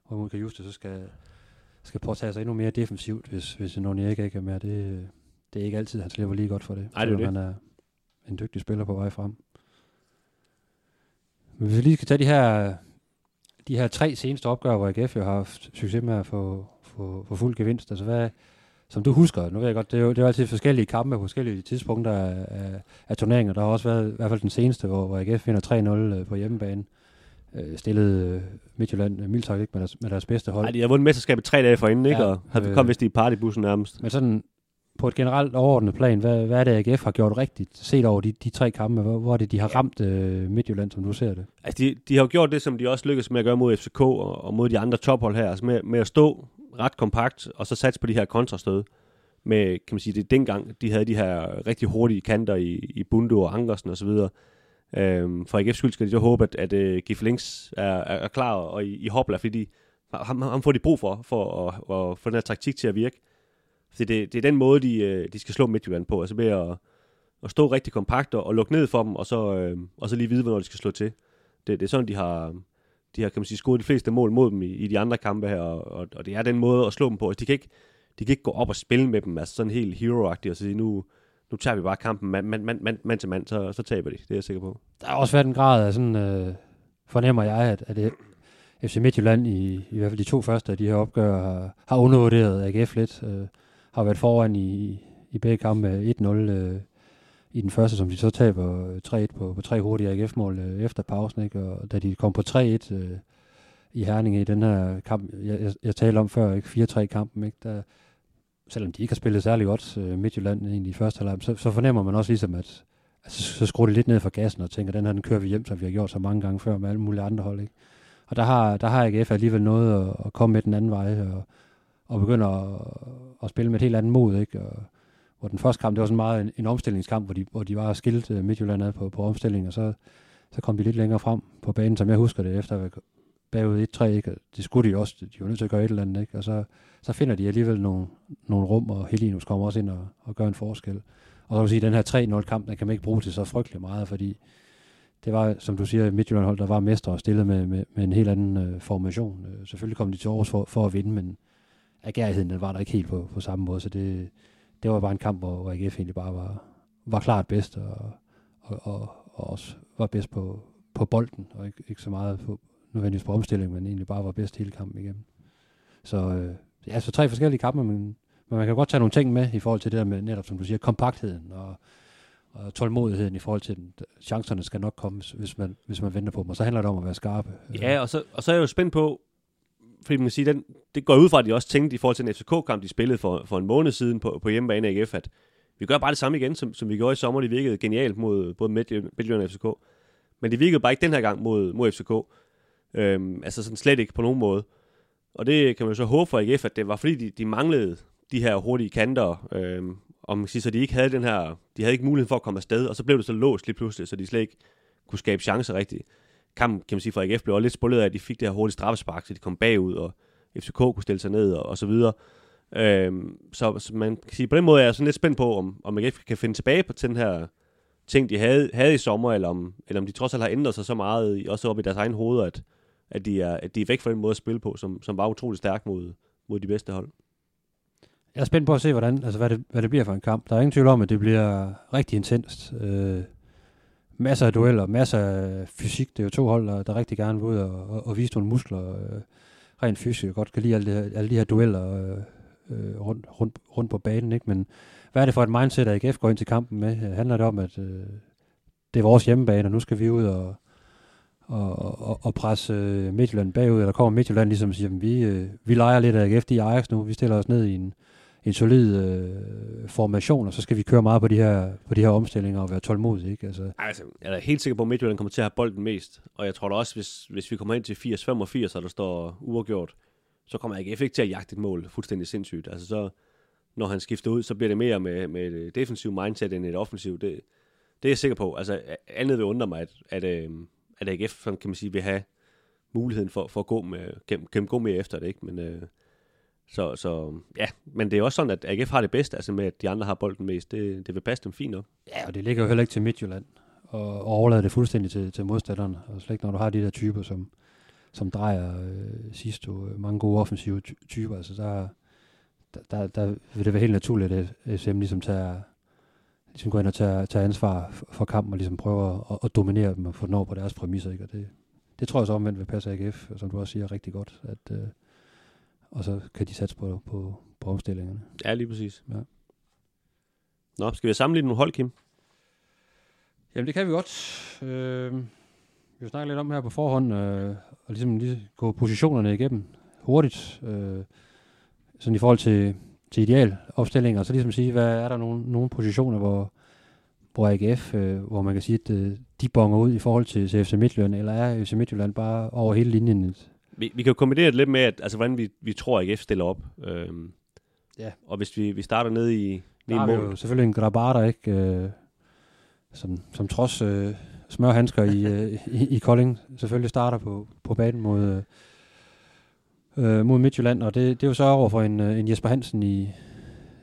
og mod Kajuste, så skal, skal påtage sig endnu mere defensivt, hvis, hvis Onyeka ikke er med. Det, det er ikke altid, han slipper lige godt for det. Nej, det er det. Han er en dygtig spiller på vej frem. Men hvis vi lige skal tage de her, de her tre seneste opgør, hvor AGF jo har haft succes med at få, få, få fuld gevinst, altså hvad, som du husker, nu ved jeg godt, det er jo, det er jo altid forskellige kampe på forskellige tidspunkter af, af, af turneringer. Der har også været i hvert fald den seneste, hvor, hvor AGF finder 3-0 øh, på hjemmebane. Øh, stillede øh, Midtjylland øh, mildt ikke med deres, med deres bedste hold. Nej, de har vundet mesterskabet tre dage forinden, ikke? og har øh, kom vist i partybussen nærmest. Men sådan på et generelt overordnet plan, hvad, hvad er det, AGF har gjort rigtigt, set over de, de tre kampe? Hvor, hvor er det, de har ramt øh, Midtjylland, som du ser det? Altså, de, de har jo gjort det, som de også lykkedes med at gøre mod FCK og, og mod de andre tophold her, altså med, med at stå ret kompakt, og så satse på de her kontrastød. Med, kan man sige, det er dengang, de havde de her rigtig hurtige kanter i, i Bundo og Ankersen osv. Øhm, for AGF's skyld skal de så håbe, at, at øh, uh, Gif Links er, er, er klar og i, i hopla, fordi ham, ham får de brug for, for at, at få den her taktik til at virke. Fordi det, det er den måde, de, øh, de skal slå Midtjylland på, altså ved at, at stå rigtig kompakt og, og lukke ned for dem, og så, øh, og så lige vide, hvornår de skal slå til. Det, det er sådan, de har, de har kan man sige, scoret de fleste mål mod dem i, i de andre kampe her, og, og det er den måde at slå dem på. Altså, de, kan ikke, de kan ikke gå op og spille med dem, altså sådan helt hero-agtigt, og sige, nu, nu tager vi bare kampen mand, mand, mand, mand, mand til mand, så, så taber de, det er jeg sikker på. Der har også været en grad af sådan, øh, fornemmer jeg, at, at det, FC Midtjylland i, i hvert fald de to første af de her opgør har, har undervurderet AGF lidt. Øh, har været foran i, i begge kampe 1-0 øh, i den første, som de så taber øh, 3-1 på, på tre hurtige AGF-mål øh, efter pausen. Ikke? Og da de kom på 3-1 øh, i Herning i den her kamp, jeg, jeg, jeg talte om før, ikke 4-3-kampen, ikke? Der, selvom de ikke har spillet særlig godt øh, Midtjylland egentlig i første halvleg, så, så fornemmer man også ligesom, at altså, så skruer de lidt ned for gassen og tænker, den her den kører vi hjem, som vi har gjort så mange gange før med alle mulige andre hold. Ikke? Og der har, der har AGF alligevel noget at, at komme med den anden vej, og, og begynder at, at spille med et helt andet mod, ikke? Og, hvor den første kamp, det var sådan meget en, en omstillingskamp, hvor de, hvor de var skilt øh, Midtjylland ad på, på omstilling, og så, så kom de lidt længere frem på banen, som jeg husker det, efter at bagud 1-3, ikke? det skulle de også, de var nødt til at gøre et eller andet, ikke? og så, så finder de alligevel nogle, nogle rum, og Helinus kommer også ind og, og gør en forskel. Og så kan du sige, at den her 3-0-kamp, den kan man ikke bruge til så frygtelig meget, fordi det var, som du siger, Midtjylland hold, der var mester og stillede med, med, med en helt anden øh, formation. Øh, selvfølgelig kom de til Aarhus for, for at vinde, men agerigheden den var der ikke helt på, på samme måde, så det, det var bare en kamp, hvor AGF egentlig bare var, var klart bedst, og, og, og, og også var bedst på, på bolden, og ikke, ikke så meget på, nødvendigvis på omstilling, men egentlig bare var bedst hele kampen igennem. Så øh, ja, så tre forskellige kampe, men, men man kan godt tage nogle ting med i forhold til det der med netop, som du siger, kompaktheden og, og tålmodigheden i forhold til den. Chancerne skal nok komme, hvis man, hvis man venter på dem, og så handler det om at være skarpe. Ja, og så, og så er jeg jo spændt på, fordi man kan sige, den, det går ud fra, at de også tænkte i forhold til den FCK-kamp, de spillede for, for en måned siden på, på hjemmebane af AGF, at vi gør bare det samme igen, som, som vi gjorde i sommer. Det virkede genialt mod både Midtjylland og FCK. Men det virkede bare ikke den her gang mod, mod FCK. Øhm, altså sådan slet ikke på nogen måde. Og det kan man jo så håbe for AGF, at det var fordi, de, de manglede de her hurtige kanter. Øhm, og man kan sige, så de ikke havde den her, de havde ikke mulighed for at komme afsted, og så blev det så låst lige pludselig, så de slet ikke kunne skabe chancer rigtigt kampen, kan man sige, for AGF blev også lidt spullet af, at de fik det her hurtige straffespark, så de kom bagud, og FCK kunne stille sig ned, og, og så videre. Øhm, så, så, man kan sige, på den måde er jeg sådan lidt spændt på, om, om AGF kan finde tilbage på den her ting, de havde, havde i sommer, eller om, eller om de trods alt har ændret sig så meget, også op i deres egen hoveder, at, at, de er, at de er væk fra den måde at spille på, som, som var utrolig stærk mod, mod de bedste hold. Jeg er spændt på at se, hvordan, altså hvad, det, hvad det bliver for en kamp. Der er ingen tvivl om, at det bliver rigtig intenst. Øh, masser af dueller, masser af fysik. Det er jo to hold, der, der rigtig gerne vil ud og, og, og vise nogle muskler øh, rent fysisk. Jeg godt kan lide alle, det, alle de her dueller øh, øh, rundt, rundt, rundt på banen. Ikke? Men hvad er det for et mindset, at AGF går ind til kampen med? Handler det om, at øh, det er vores hjemmebane, og nu skal vi ud og, og, og, og presse Midtjylland bagud, eller kommer Midtjylland ligesom og siger, at vi, øh, vi leger lidt af AGF, i Ajax nu, vi stiller os ned i en, en solid øh, formation, og så skal vi køre meget på de her, på de her omstillinger og være tålmodige. Ikke? Altså, altså, jeg er helt sikker på, at Midtjylland kommer til at have bolden mest, og jeg tror da også, hvis, hvis vi kommer ind til 80-85, og der står uafgjort, så kommer AGF ikke til at jagte et mål fuldstændig sindssygt. Altså så, når han skifter ud, så bliver det mere med, med et defensivt mindset end et offensivt. Det, det er jeg sikker på. Altså andet vil undre mig, at, at, øh, at AGF, sådan kan man sige, vil have muligheden for, for at gå med, gennem, gennem gå med efter det, ikke? Men, øh, så, så ja, men det er også sådan, at AGF har det bedste, altså med, at de andre har bolden mest. Det, det vil passe dem fint op. Ja, og det ligger jo heller ikke til Midtjylland og, og overlade det fuldstændig til, til modstanderen. Og slet ikke, når du har de der typer, som, som drejer øh, sidst øh, mange gode offensive typer. Altså der, der, der, der vil det være helt naturligt, at SM ligesom tager, ligesom går ind og tager, tager ansvar for kampen og ligesom prøver at, at dominere dem og få den over på deres præmisser. Ikke? Og det, det tror jeg så omvendt vil passe AGF, som du også siger rigtig godt, at, øh, og så kan de satse på, på, på omstillingerne. Ja, lige præcis. Ja. Nå, skal vi sammenligne nogle hold, Kim? Jamen, det kan vi godt. Øh, vi har snakket lidt om her på forhånd, øh, og ligesom lige gå positionerne igennem hurtigt, øh, sådan i forhold til, til ideal opstillinger, og så ligesom sige, hvad er der nogle, nogle positioner, hvor, hvor AGF, øh, hvor man kan sige, at øh, de bonger ud i forhold til, til FC Midtjylland, eller er FC Midtjylland bare over hele linjen et, vi, vi kan jo kombinere det lidt med, at, altså, hvordan vi, vi tror, at AGF stiller op. Øhm, ja. Og hvis vi, vi starter nede i, nede der er jo selvfølgelig en Grabata, ikke? Øh, som, som trods øh, smørhandsker i, øh, i, i Kolding selvfølgelig starter på, på banen mod, øh, mod Midtjylland. Og det, det er jo så over for en, øh, en Jesper Hansen i,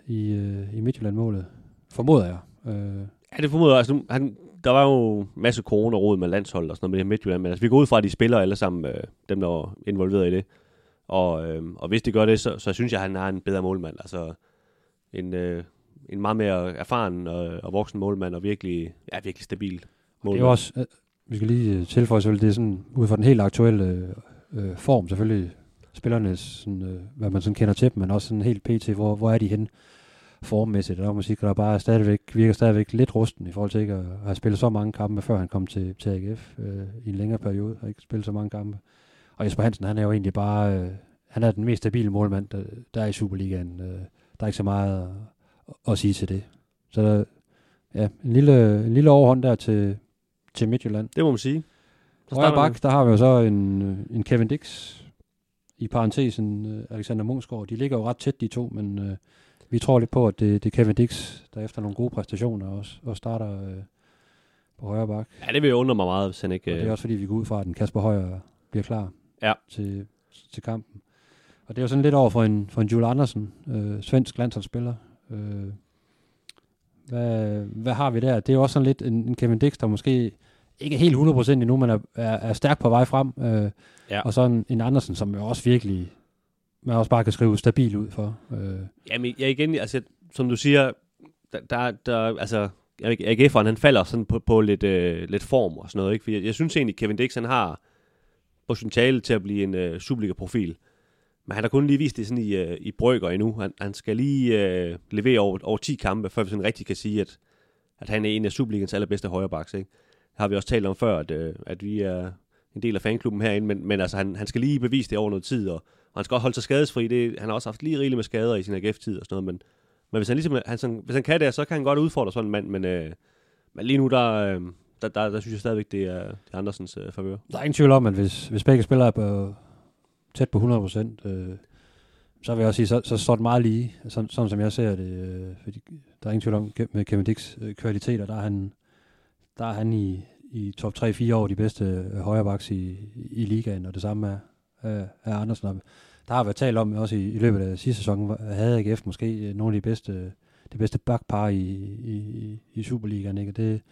i, øh, i Midtjylland-målet. Formoder jeg. Øh. Ja, det formoder jeg. Altså, han, der var jo en masse corona-råd med landshold og sådan noget med det Midtjylland, men altså, vi går ud fra, at de spiller alle sammen, øh, dem der er involveret i det. Og, øh, og hvis de gør det, så, så synes jeg, at han har en bedre målmand. Altså en, øh, en meget mere erfaren og, og voksen målmand, og virkelig, ja, virkelig stabil målmand. Det er også, øh, vi skal lige øh, tilføje selvfølgelig, det er sådan, ud fra den helt aktuelle øh, form, selvfølgelig spillernes, sådan, øh, hvad man sådan kender til dem, men også sådan helt pt, hvor, hvor er de henne? formmæssigt, og musik, der bare stadigvæk, virker stadigvæk lidt rusten i forhold til ikke at, have spillet så mange kampe, før han kom til, til AGF øh, i en længere periode, og ikke spillet så mange kampe. Og Jesper Hansen, han er jo egentlig bare, øh, han er den mest stabile målmand, der, der er i Superligaen. Øh, der er ikke så meget at, at sige til det. Så der, ja, en lille, en lille overhånd der til, til Midtjylland. Det må man sige. Der Højre bak, der har vi jo så en, en Kevin Dix, i parentesen øh, Alexander Mungsgaard. De ligger jo ret tæt, de to, men øh, vi tror lidt på, at det, det er Kevin Dix, der efter nogle gode præstationer også, og starter øh, på højre bak. Ja, det vil undre mig meget, hvis han ikke... Og det er øh, også fordi, vi går ud fra, at den Kasper Højer bliver klar ja. til, til kampen. Og det er jo sådan lidt over for en, for en Jules Andersen, øh, svensk landsholdsspiller. Øh, hvad, hvad har vi der? Det er jo også sådan lidt en, en Kevin Dix, der måske ikke helt 100% endnu, men er, er, er stærk på vej frem. Øh, ja. Og så en, en Andersen, som jo også virkelig man også bare kan skrive stabil ud for. Øh. Jamen, jeg igen, altså, som du siger, der, der, der altså, AGF'eren, han falder sådan på, på lidt, øh, lidt form og sådan noget, ikke? Fordi jeg, jeg synes egentlig, Kevin Dix, han har potentiale til at blive en øh, Superliga-profil. Men han har kun lige vist det sådan i, øh, i brygger endnu. Han, han skal lige øh, levere over, over 10 kampe, før vi sådan rigtig kan sige, at, at han er en af Superligans allerbedste højrebacks, ikke? Har vi også talt om før, at, øh, at vi er en del af fanklubben herinde, men, men altså, han, han skal lige bevise det over noget tid, og og han skal også holde sig skadesfri. Det, han har også haft lige rigeligt med skader i sin AGF-tid og sådan noget. Men, men hvis, han ligesom, han, sådan, hvis han kan det, så kan han godt udfordre sådan en mand. Men, øh, men lige nu, der, øh, der, der, der, synes jeg stadigvæk, det er, det er Andersens øh, favør. Der er ingen tvivl om, at hvis, hvis begge spillere er på, tæt på 100 procent, øh, så vil jeg også sige, så, så står det meget lige, sådan, sådan som jeg ser det. Øh, fordi der er ingen tvivl om, med Kevin Dix øh, kvaliteter, der er han, der er han i, i top 3-4 år de bedste øh, højrebacks i, i ligaen, og det samme er, er Andersen. Andersen. Der har været talt om også i, i løbet af sidste sæson, havde AGF måske øh, nogle af de bedste, øh, det bedste bakpar i, i, i Superligaen. Ikke? Det,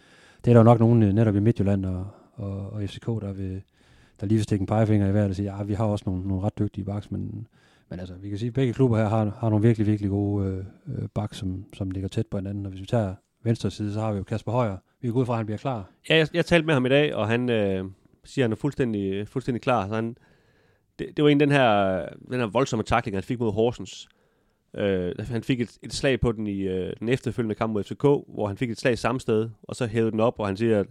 det er der jo nok nogen netop i Midtjylland og, og, og FCK, der, vil, der lige vil stikke en pegefinger i hver og sige, ja, vi har også nogle, nogle ret dygtige baks, men, men altså, vi kan sige, at begge klubber her har, har nogle virkelig, virkelig gode øh, baks, som, som ligger tæt på hinanden. Og hvis vi tager venstre side, så har vi jo Kasper Højer, vi går ud fra, at han bliver klar. Ja, jeg, jeg talte med ham i dag, og han øh, siger, at han er fuldstændig, fuldstændig klar. Så han, det, det var en den her, den her voldsomme takling, han fik mod Horsens. Øh, han fik et, et slag på den i øh, den efterfølgende kamp mod FCK, hvor han fik et slag samme sted, og så hævede den op, og han siger, at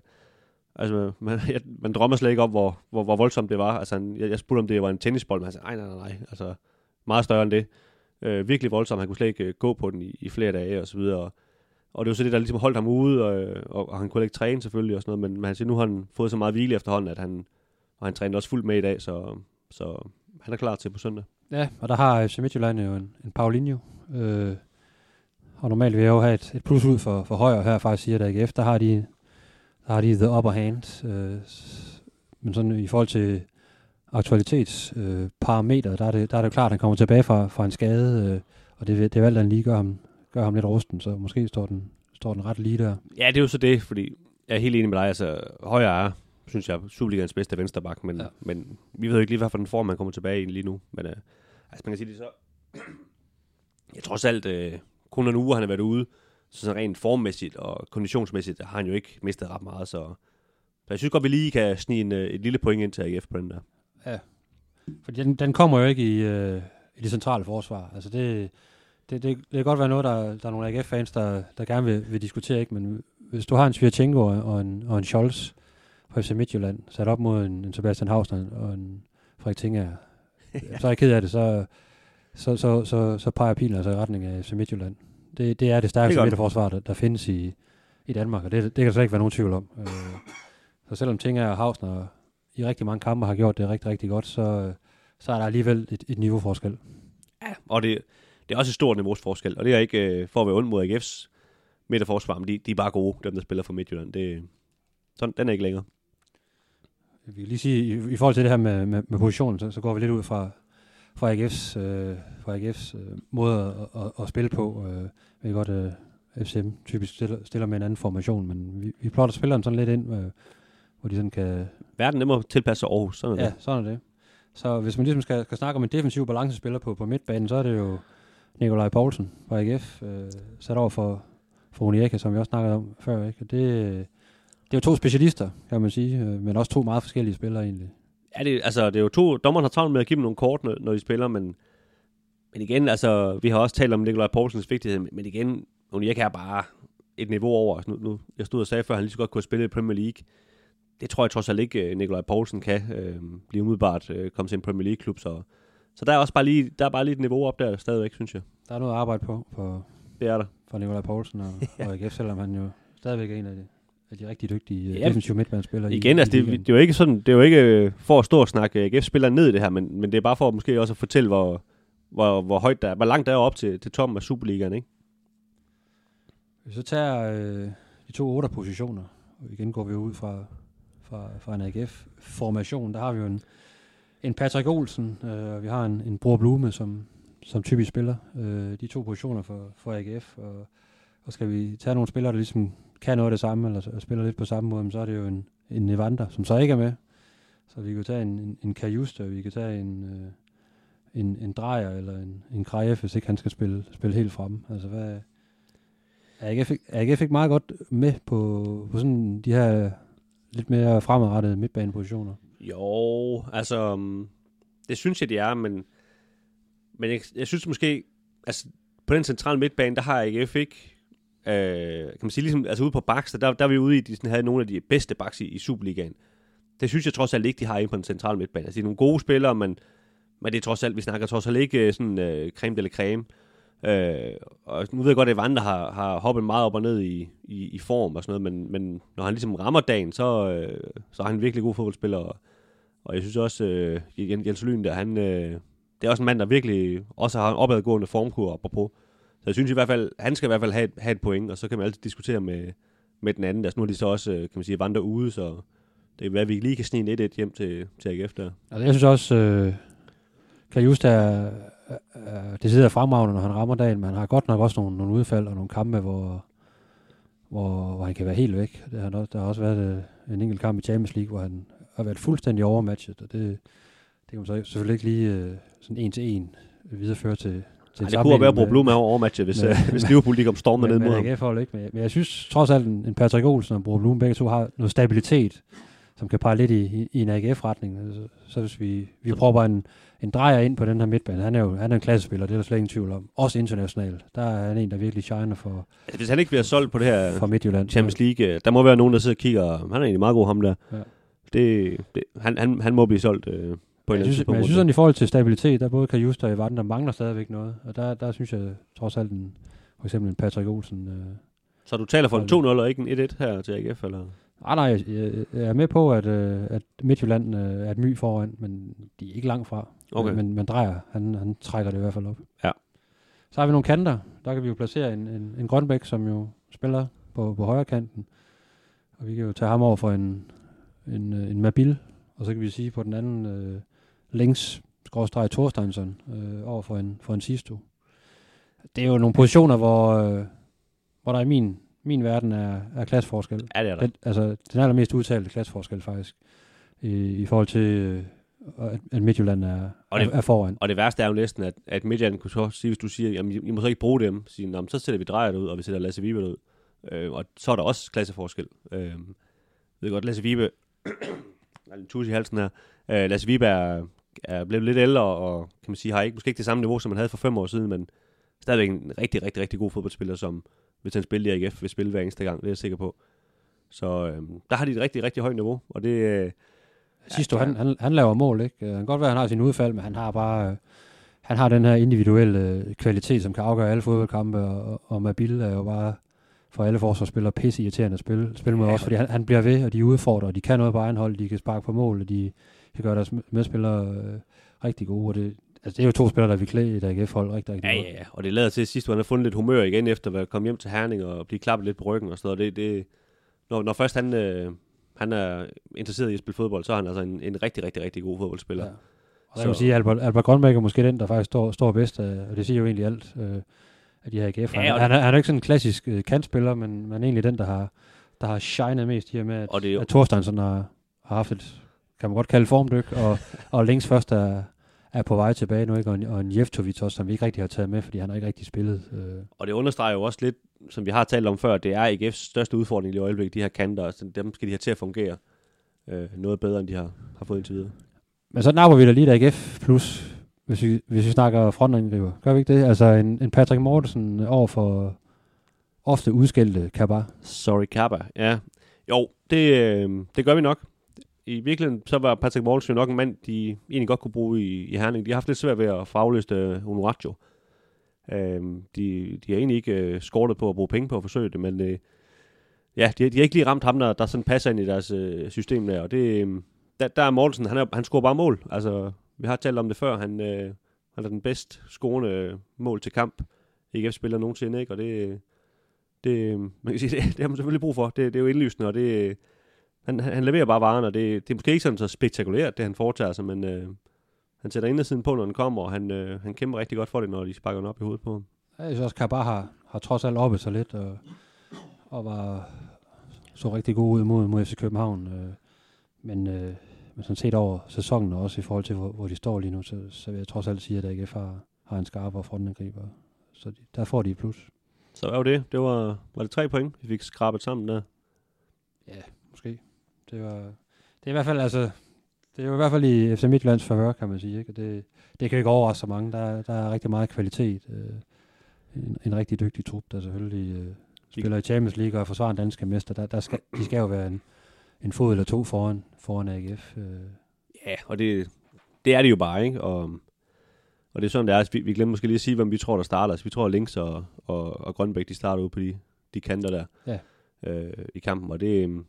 altså, man, *laughs* jeg, man drømmer slet ikke om, hvor, hvor, hvor voldsomt det var. Altså, han, jeg, jeg spurgte, om det var en tennisbold, men han sagde, nej, nej, nej, nej. Altså, meget større end det. Øh, virkelig voldsomt. Han kunne slet ikke øh, gå på den i, i flere dage, og så videre. Og, og det var så det, der ligesom holdt ham ude, og, og, og han kunne ikke træne selvfølgelig, og sådan noget, men, men han siger, nu har han fået så meget hvile efterhånden, at han, og han trænede også fuldt med i dag, så, så han er klar til på søndag. Ja, og der har FC Midtjylland jo en, en Paulinho, øh, og normalt vil jeg jo have et, et plus ud for, for højre her, faktisk siger der ikke efter, har de, der har de the upper hand, øh, men sådan i forhold til aktualitetsparameter, øh, der, er det, der er det klart, at han kommer tilbage fra, fra en skade, øh, og det, det er valgt, han lige gør ham, gør ham lidt rusten, så måske står den, står den ret lige der. Ja, det er jo så det, fordi jeg er helt enig med dig, altså højre er, synes jeg, Superligans bedste vensterbak, men, ja. men vi ved jo ikke lige, hvad for den form, man kommer tilbage i lige nu, men øh, altså man kan sige det så, *clears throat* jeg tror trods alt, øh, kun en uge han har været ude, så sådan rent formmæssigt og konditionsmæssigt har han jo ikke mistet ret meget, så, så jeg synes godt, vi lige kan snige en, øh, et lille point ind til AGF på den der. Ja, for den, den kommer jo ikke i, øh, i det centrale forsvar. Altså det, det, det, det kan godt være noget, der, der er nogle AGF-fans, der, der gerne vil, vil diskutere, ikke? men hvis du har en Svirchenko og en, og en Scholz på FC Midtjylland, sat op mod en, en Sebastian Hausner og en Frederik Tinger, *laughs* ja. så er jeg ked af det, så, så, så, så, så peger pilen altså i retning af FC Midtjylland. Det, det er det stærkeste midterforsvar, der, der findes i, i Danmark, og det, det kan der slet ikke være nogen tvivl om. Øh, så selvom Tinger og Hausner i rigtig mange kampe har gjort det rigtig, rigtig godt, så, så er der alligevel et, et niveauforskel. Ja, og det, det er også et stort niveauforskel, og det er ikke øh, for at være ond mod AGF's midterforsvar, men de, de er bare gode, dem der spiller for Midtjylland. Det, sådan, den er ikke længere. Vi kan lige sige, i, i forhold til det her med, med, med positionen, så, så går vi lidt ud fra, fra AGF's, øh, fra AGF's øh, måde at, at, at spille på. Øh, vi godt, øh, FCM typisk stiller, stiller med en anden formation, men vi, vi plotter spilleren sådan lidt ind, øh, hvor de sådan kan... Verden nemmere tilpasse sig Aarhus, sådan er det. Ja, sådan er det. Så hvis man ligesom skal, skal snakke om en defensiv balancespiller på, på midtbanen, så er det jo Nikolaj Poulsen fra AGF, øh, sat over for, for Unieka, som vi også snakkede om før. Ikke? Det, det er jo to specialister, kan man sige, øh, men også to meget forskellige spillere egentlig. Ja, det, altså, det er jo to, dommeren har travlt med at give dem nogle kort, når, når de spiller, men, men igen, altså, vi har også talt om Nikolaj Poulsens vigtighed, men igen, Unieka er bare et niveau over. Nu, nu, jeg stod og sagde før, at han lige så godt kunne spille i Premier League det tror jeg trods alt ikke, øh, Nikolaj Poulsen kan øh, blive umiddelbart øh, komme til en Premier League-klub. Så, så der er også bare lige, der er bare lige et niveau op der stadigvæk, synes jeg. Der er noget at arbejde på for, det er der. for Nikolaj Poulsen og, ja. *laughs* og AGF, selvom han jo stadigvæk er en af de, af de rigtig dygtige øh, ja, defensive midtbanespillere. Igen, i, altså, det, det, er jo ikke sådan, det er jo ikke øh, for at stå og snakke AGF-spillere ned i det her, men, men det er bare for måske også at fortælle, hvor, hvor, hvor højt der er, hvor langt der er op til, til tom af Superligaen, ikke? Hvis vi så tager øh, de to otte positioner, og igen går vi ud fra, fra, fra en AGF-formation. Der har vi jo en, en Patrick Olsen, øh, vi har en, en Bror Blume, som, som typisk spiller øh, de to positioner for, for AGF. Og, og skal vi tage nogle spillere, der ligesom kan noget af det samme, eller spiller lidt på samme måde, så er det jo en, en Nevander, som så ikke er med. Så vi kan tage en, en, en Kajuste, vi kan tage en, øh, en, en Drejer, eller en, en Krejef, hvis ikke han skal spille, spille helt frem. Altså, hvad, er AGF, AGF ikke meget godt med på, på sådan de her lidt mere fremadrettede midtbanepositioner? Jo, altså, mm, det synes jeg, de er, men, men jeg, jeg synes måske, altså, på den centrale midtbane, der har AGF ikke, øh, kan man sige, ligesom, altså ude på baks, der, der er vi ude i, de sådan, havde nogle af de bedste baks i, i Superligaen. Det synes jeg trods alt ikke, de har inde på den centrale midtbane. Altså, de er nogle gode spillere, men, men det er trods alt, vi snakker trods alt ikke øh, sådan øh, creme eller creme. Øh, og nu ved jeg godt, at Evander har, har hoppet meget op og ned i, i, i form og sådan noget, men, men når han ligesom rammer dagen, så, øh, så er han en virkelig god fodboldspiller. Og, og jeg synes også, øh, Jens Lyn der, han, øh, det er også en mand, der virkelig også har en opadgående formkur apropos. på. Så jeg synes i hvert fald, han skal i hvert fald have, have et point, og så kan man altid diskutere med, med den anden. Altså, nu er de så også, øh, kan man sige, vandre ude, så det er hvad vi lige kan snige et, et hjem til, til AGF der. Altså, jeg synes også, øh, kan er, øh, det sidder fremragende, når han rammer dagen, men han har godt nok også nogle, nogle udfald og nogle kampe, hvor, hvor, hvor han kan være helt væk. Det har, der har også været øh, en enkelt kamp i Champions League, hvor han har været fuldstændig overmatchet, og det, det kan man så selvfølgelig ikke lige øh, sådan en til en videreføre til, til Ej, det kunne være at bruge sammenligning Blue med overmatchet, hvis, *laughs* med- øh, hvis Liverpool lige kom stormende ned mod ham. Hold, ikke? Men, men jeg synes trods alt, en, en Patrick Olsen og Bror Blum begge to har noget stabilitet, som kan pege lidt i, i, i en AGF-retning. Altså, så hvis vi, vi Så- prøver en, en drejer ind på den her midtbane, han er jo han er en klassespiller, det er der slet ingen tvivl om. Også internationalt. Der er han en, der virkelig shiner for, Altså, hvis han ikke bliver solgt på det her for Midtjylland. Champions League, øh, der må være nogen, der sidder og kigger. Han er egentlig meget god, ham der. Ja. Det, det, han, han, han må blive solgt øh, på en eller jeg synes, men tidspunkt. jeg synes sådan, i forhold til stabilitet, der både kan Just og Evan, der mangler stadigvæk noget. Og der, der synes jeg trods alt, en, for eksempel en Patrick Olsen, øh, Så du taler for en 2-0 og ikke en 1-1 her til AGF, eller? Ah, nej, jeg, jeg, jeg er med på, at, øh, at Midtjylland øh, er et my foran, men de er ikke langt fra. Okay. Men, men Drejer, han, han trækker det i hvert fald op. Ja. Så har vi nogle kanter. Der kan vi jo placere en, en, en Grønbæk, som jo spiller på, på højre kanten. Og vi kan jo tage ham over for en, en, øh, en Mabil. Og så kan vi sige på den anden øh, længs skråstreg Thorsteinsson øh, over for en, for en Sisto. Det er jo nogle positioner, hvor, øh, hvor der i min, min verden er, er klasseforskel. Ja, det er der. Den, altså, den allermest udtalte klasseforskel faktisk, i, i forhold til, øh, at, at Midtjylland er, Og det- er, er foran. Og det værste er jo næsten, at, at Midtjylland kunne så sige, hvis du siger, jamen, I, I må så ikke bruge dem, sige, "Nå, men så sætter vi drejer ud, og vi sætter Lasse Vibe ud. Øh, og så er der også klasseforskel. Øh, jeg ved godt, Lasse Vibe, *clears throat* en tus i halsen her, øh, Lasse Vibe er, blevet lidt ældre, og kan man sige, har ikke, måske ikke det samme niveau, som man havde for fem år siden, men stadigvæk en rigtig, rigtig, rigtig god fodboldspiller, som hvis han spiller i AGF, vil spille hver eneste gang, det er jeg sikker på. Så øh, der har de et rigtig, rigtig højt niveau, og det, øh, Sidste år, han, han, han laver mål, ikke? Øh, Han kan godt være, at han har sin udfald, men han har bare... Øh, han har den her individuelle øh, kvalitet, som kan afgøre alle fodboldkampe, og, og Mabil er jo bare for alle forsvarsspillere pisse irriterende at spille, spille med Ja, også, og- fordi han, han bliver ved, og de udfordrer, og de kan noget på egen hold, de kan sparke på mål, og de kan gøre deres medspillere øh, rigtig gode, og det, altså, det er jo to spillere, der vil klæde et AGF-hold rigtig, rigtig Ja, ja, ja. Og det lader til at sidst, hvor han har fundet lidt humør igen, efter at være kommet hjem til Herning og blive klappet lidt på ryggen og sådan noget. Det, det, når, når først han, øh, han er interesseret i at spille fodbold, så er han altså en, en rigtig, rigtig, rigtig god fodboldspiller. Ja. Og der kan man sige, at Albert, Albert Grønbæk er måske den, der faktisk står, står bedst, øh, og det siger jo egentlig alt øh, af de her AGF. Ja, han, han, er, han er ikke sådan en klassisk øh, kantspiller, men, men egentlig den, der har, der har shined mest og med, at, Og det at Thorsteinsson har, har haft et, kan man godt kalde formdyk, og, og længst først er, er på vej tilbage nu, ikke? Og, en, og en Jeftovic også, som vi ikke rigtig har taget med, fordi han har ikke rigtig spillet. Øh. Og det understreger jo også lidt, som vi har talt om før, det er AGF's største udfordring i øjeblikket, de her kanter. Så dem skal de have til at fungere øh, noget bedre, end de har, har fået indtil videre. Men så napper vi da lige et AGF plus, hvis vi, hvis vi snakker frontangriber. Gør vi ikke det? Altså en, en Patrick Mortensen øh, over for ofte udskældte Kaba. Sorry, Kappa. Ja. Jo, det, øh, det gør vi nok. I virkeligheden, så var Patrick Mortensen jo nok en mand, de egentlig godt kunne bruge i, i Herning. De har haft lidt svært ved at fragløse afløst øh, Øh, de, de har egentlig ikke øh, skortet på at bruge penge på at forsøge det, men øh, ja, de, de har ikke lige ramt ham, der, der sådan passer ind i deres øh, system der. Og det, øh, der, der er Mortensen, han, er, han scorer bare mål. Altså, vi har talt om det før. Han, øh, han er den bedst scorende mål til kamp. IKF-spiller nogensinde, ikke? Og det, det, øh, man kan sige, *laughs* det, det har man selvfølgelig brug for. Det, det er jo indlysende, og det, øh, han, han leverer bare varen, og det, det er måske ikke sådan så spektakulært, det han foretager sig, men øh, han sætter indersiden på, når den kommer, og han, øh, han kæmper rigtig godt for det, når de sparker den op i hovedet på ham. Jeg synes også, Kabar har, har trods alt oppe sig lidt, og, og var, så rigtig god ud mod, mod FC København. Øh, men, øh, men sådan set over sæsonen, og også i forhold til, hvor, hvor de står lige nu, så, så vil jeg trods alt sige, at AGF har, har en skarpere frontangriber. Så de, der får de et plus. Så var det? Det var, var det tre point, vi fik skrabet sammen der. Ja, måske. Det var, det er i hvert fald, altså, det er jo i hvert fald i FC Midtjyllands favør, kan man sige. Ikke? Og Det, det kan jo ikke overraske så mange. Der, der er rigtig meget kvalitet. Øh, en, en rigtig dygtig trup, der selvfølgelig øh, spiller i Champions League og er forsvarende danske mester. Der, der skal, de skal jo være en, en fod eller to foran, foran AGF. Øh. Ja, og det, det er det jo bare, ikke? Og, og det er sådan, det er. Altså, vi, vi glemmer måske lige at sige, hvem vi tror, der starter. Altså, vi tror, at Links og, og, og Grønbæk, de starter ud på de, de kanter der Ja. øh, i kampen. Og det, øhm,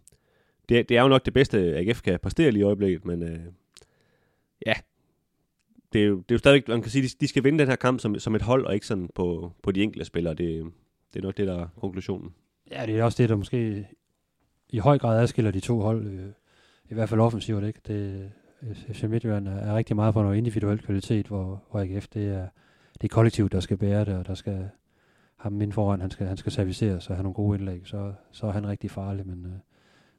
det, det er jo nok det bedste, AGF kan præstere lige i øjeblikket, men øh, ja, det er, jo, det er jo stadigvæk, man kan sige, de, de skal vinde den her kamp som, som et hold, og ikke sådan på, på de enkelte spillere. Det, det er nok det, der er konklusionen. Ja, det er også det, der måske i høj grad adskiller de to hold. Øh, I hvert fald offensivt, ikke? Det, FC Midtjylland er, er rigtig meget på noget individuel kvalitet, hvor, hvor AGF, det er, det er kollektivt, der skal bære det, og der skal ham ind foran, han skal, han skal servicere og have nogle gode indlæg, så, så er han rigtig farlig, men, øh,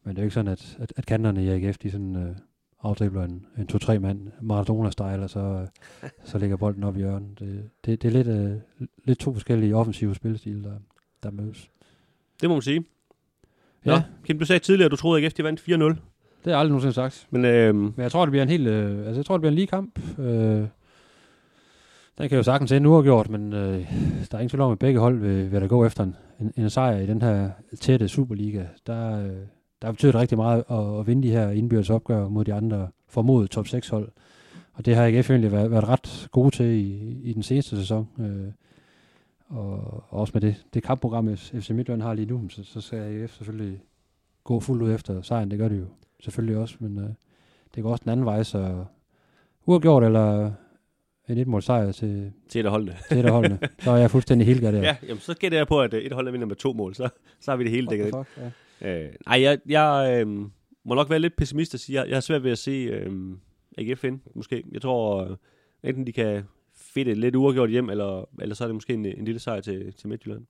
men det er jo ikke sådan, at, at, at kanterne i AGF, de sådan øh, afdribler en, en to-tre mand, Maradona-style, og så, øh, *laughs* så lægger bolden op i hjørnet. Det, det, det er lidt, øh, lidt to forskellige offensive spillestil, der, der mødes. Det må man sige. Ja, Nå, Kim, du sagde tidligere, at du troede, at de vandt 4-0. det har jeg aldrig nogensinde sagt. Men øh, Men jeg tror, det bliver en helt, øh, altså jeg tror, det bliver en lige kamp. Øh, den kan jo sagtens ende uafgjort, men øh, der er ingen tvivl om, at begge hold vil, vil der gå efter en, en, en sejr i den her tætte Superliga. Der, øh, der betyder det rigtig meget at, at vinde de her indbyrdes opgør mod de andre formodet top 6 hold. Og det har AGF egentlig været, været ret gode til i, i den seneste sæson. Øh, og, og også med det, det kampprogram, FC Midtjylland har lige nu, så, så skal AGF selvfølgelig gå fuldt ud efter sejren. Det gør det jo selvfølgelig også, men øh, det går også den anden vej, så uafgjort eller en et mål sejr til, til et hold det. til et af holdene, *laughs* så er jeg fuldstændig helt der. Ja, jamen, så gætter jeg på, at øh, et hold der vinder med to mål, så, så har vi det hele dækket ind. ja. Øh, ej, jeg, jeg øh, må nok være lidt pessimist og sige, jeg, jeg har svært ved at se øh, AGF ind, måske. Jeg tror, øh, enten de kan fedte lidt uafgjort hjem, eller, eller så er det måske en, en lille sejr til, til Midtjylland.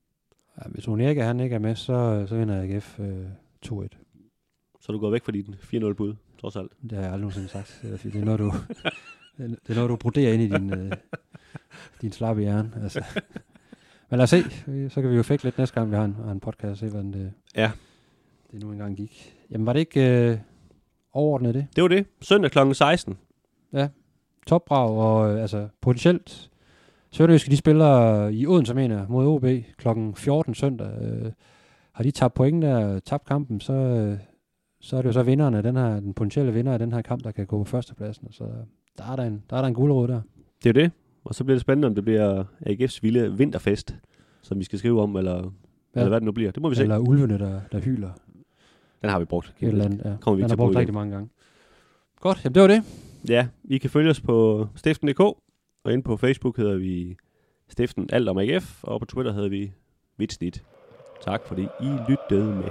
Ja, hvis Unika han ikke er med, så, så vinder AGF øh, 2-1. Så du gået væk fra din 4-0 bud, trods alt. Det har jeg aldrig nogensinde sagt. Det er, noget, du, *laughs* det er noget, du broderer ind i din, øh, din slappe hjerne. Altså. Men lad os se. Så kan vi jo fække lidt næste gang, vi har en, har en podcast, og se, hvordan det, Ja. det nu engang gik. Jamen, var det ikke øh, overordnet det? Det var det. Søndag kl. 16. Topbrag, og øh, altså potentielt Sønderjyske, de spiller i Odense, mener mod OB kl. 14 søndag. Øh, har de tabt point der, tabt kampen, så, øh, så er det jo så vinderen af den her, den potentielle vinder af den her kamp, der kan gå på førstepladsen. Så der er der en, der er der en gulerod der. Det er det. Og så bliver det spændende, om det bliver AGF's vilde vinterfest, som vi skal skrive om, eller, ja. Eller hvad det nu bliver. Det må vi se. Eller ulvene, der, der hyler. Den har vi brugt. Eller andet, ja. Kommer vi Den har brugt igen. rigtig mange gange. Godt, jamen det var det. Ja, I kan følge os på stiften.dk, og inde på Facebook hedder vi Stiften Alt om AGF, og på Twitter hedder vi Vitsnit. Tak fordi I lyttede med.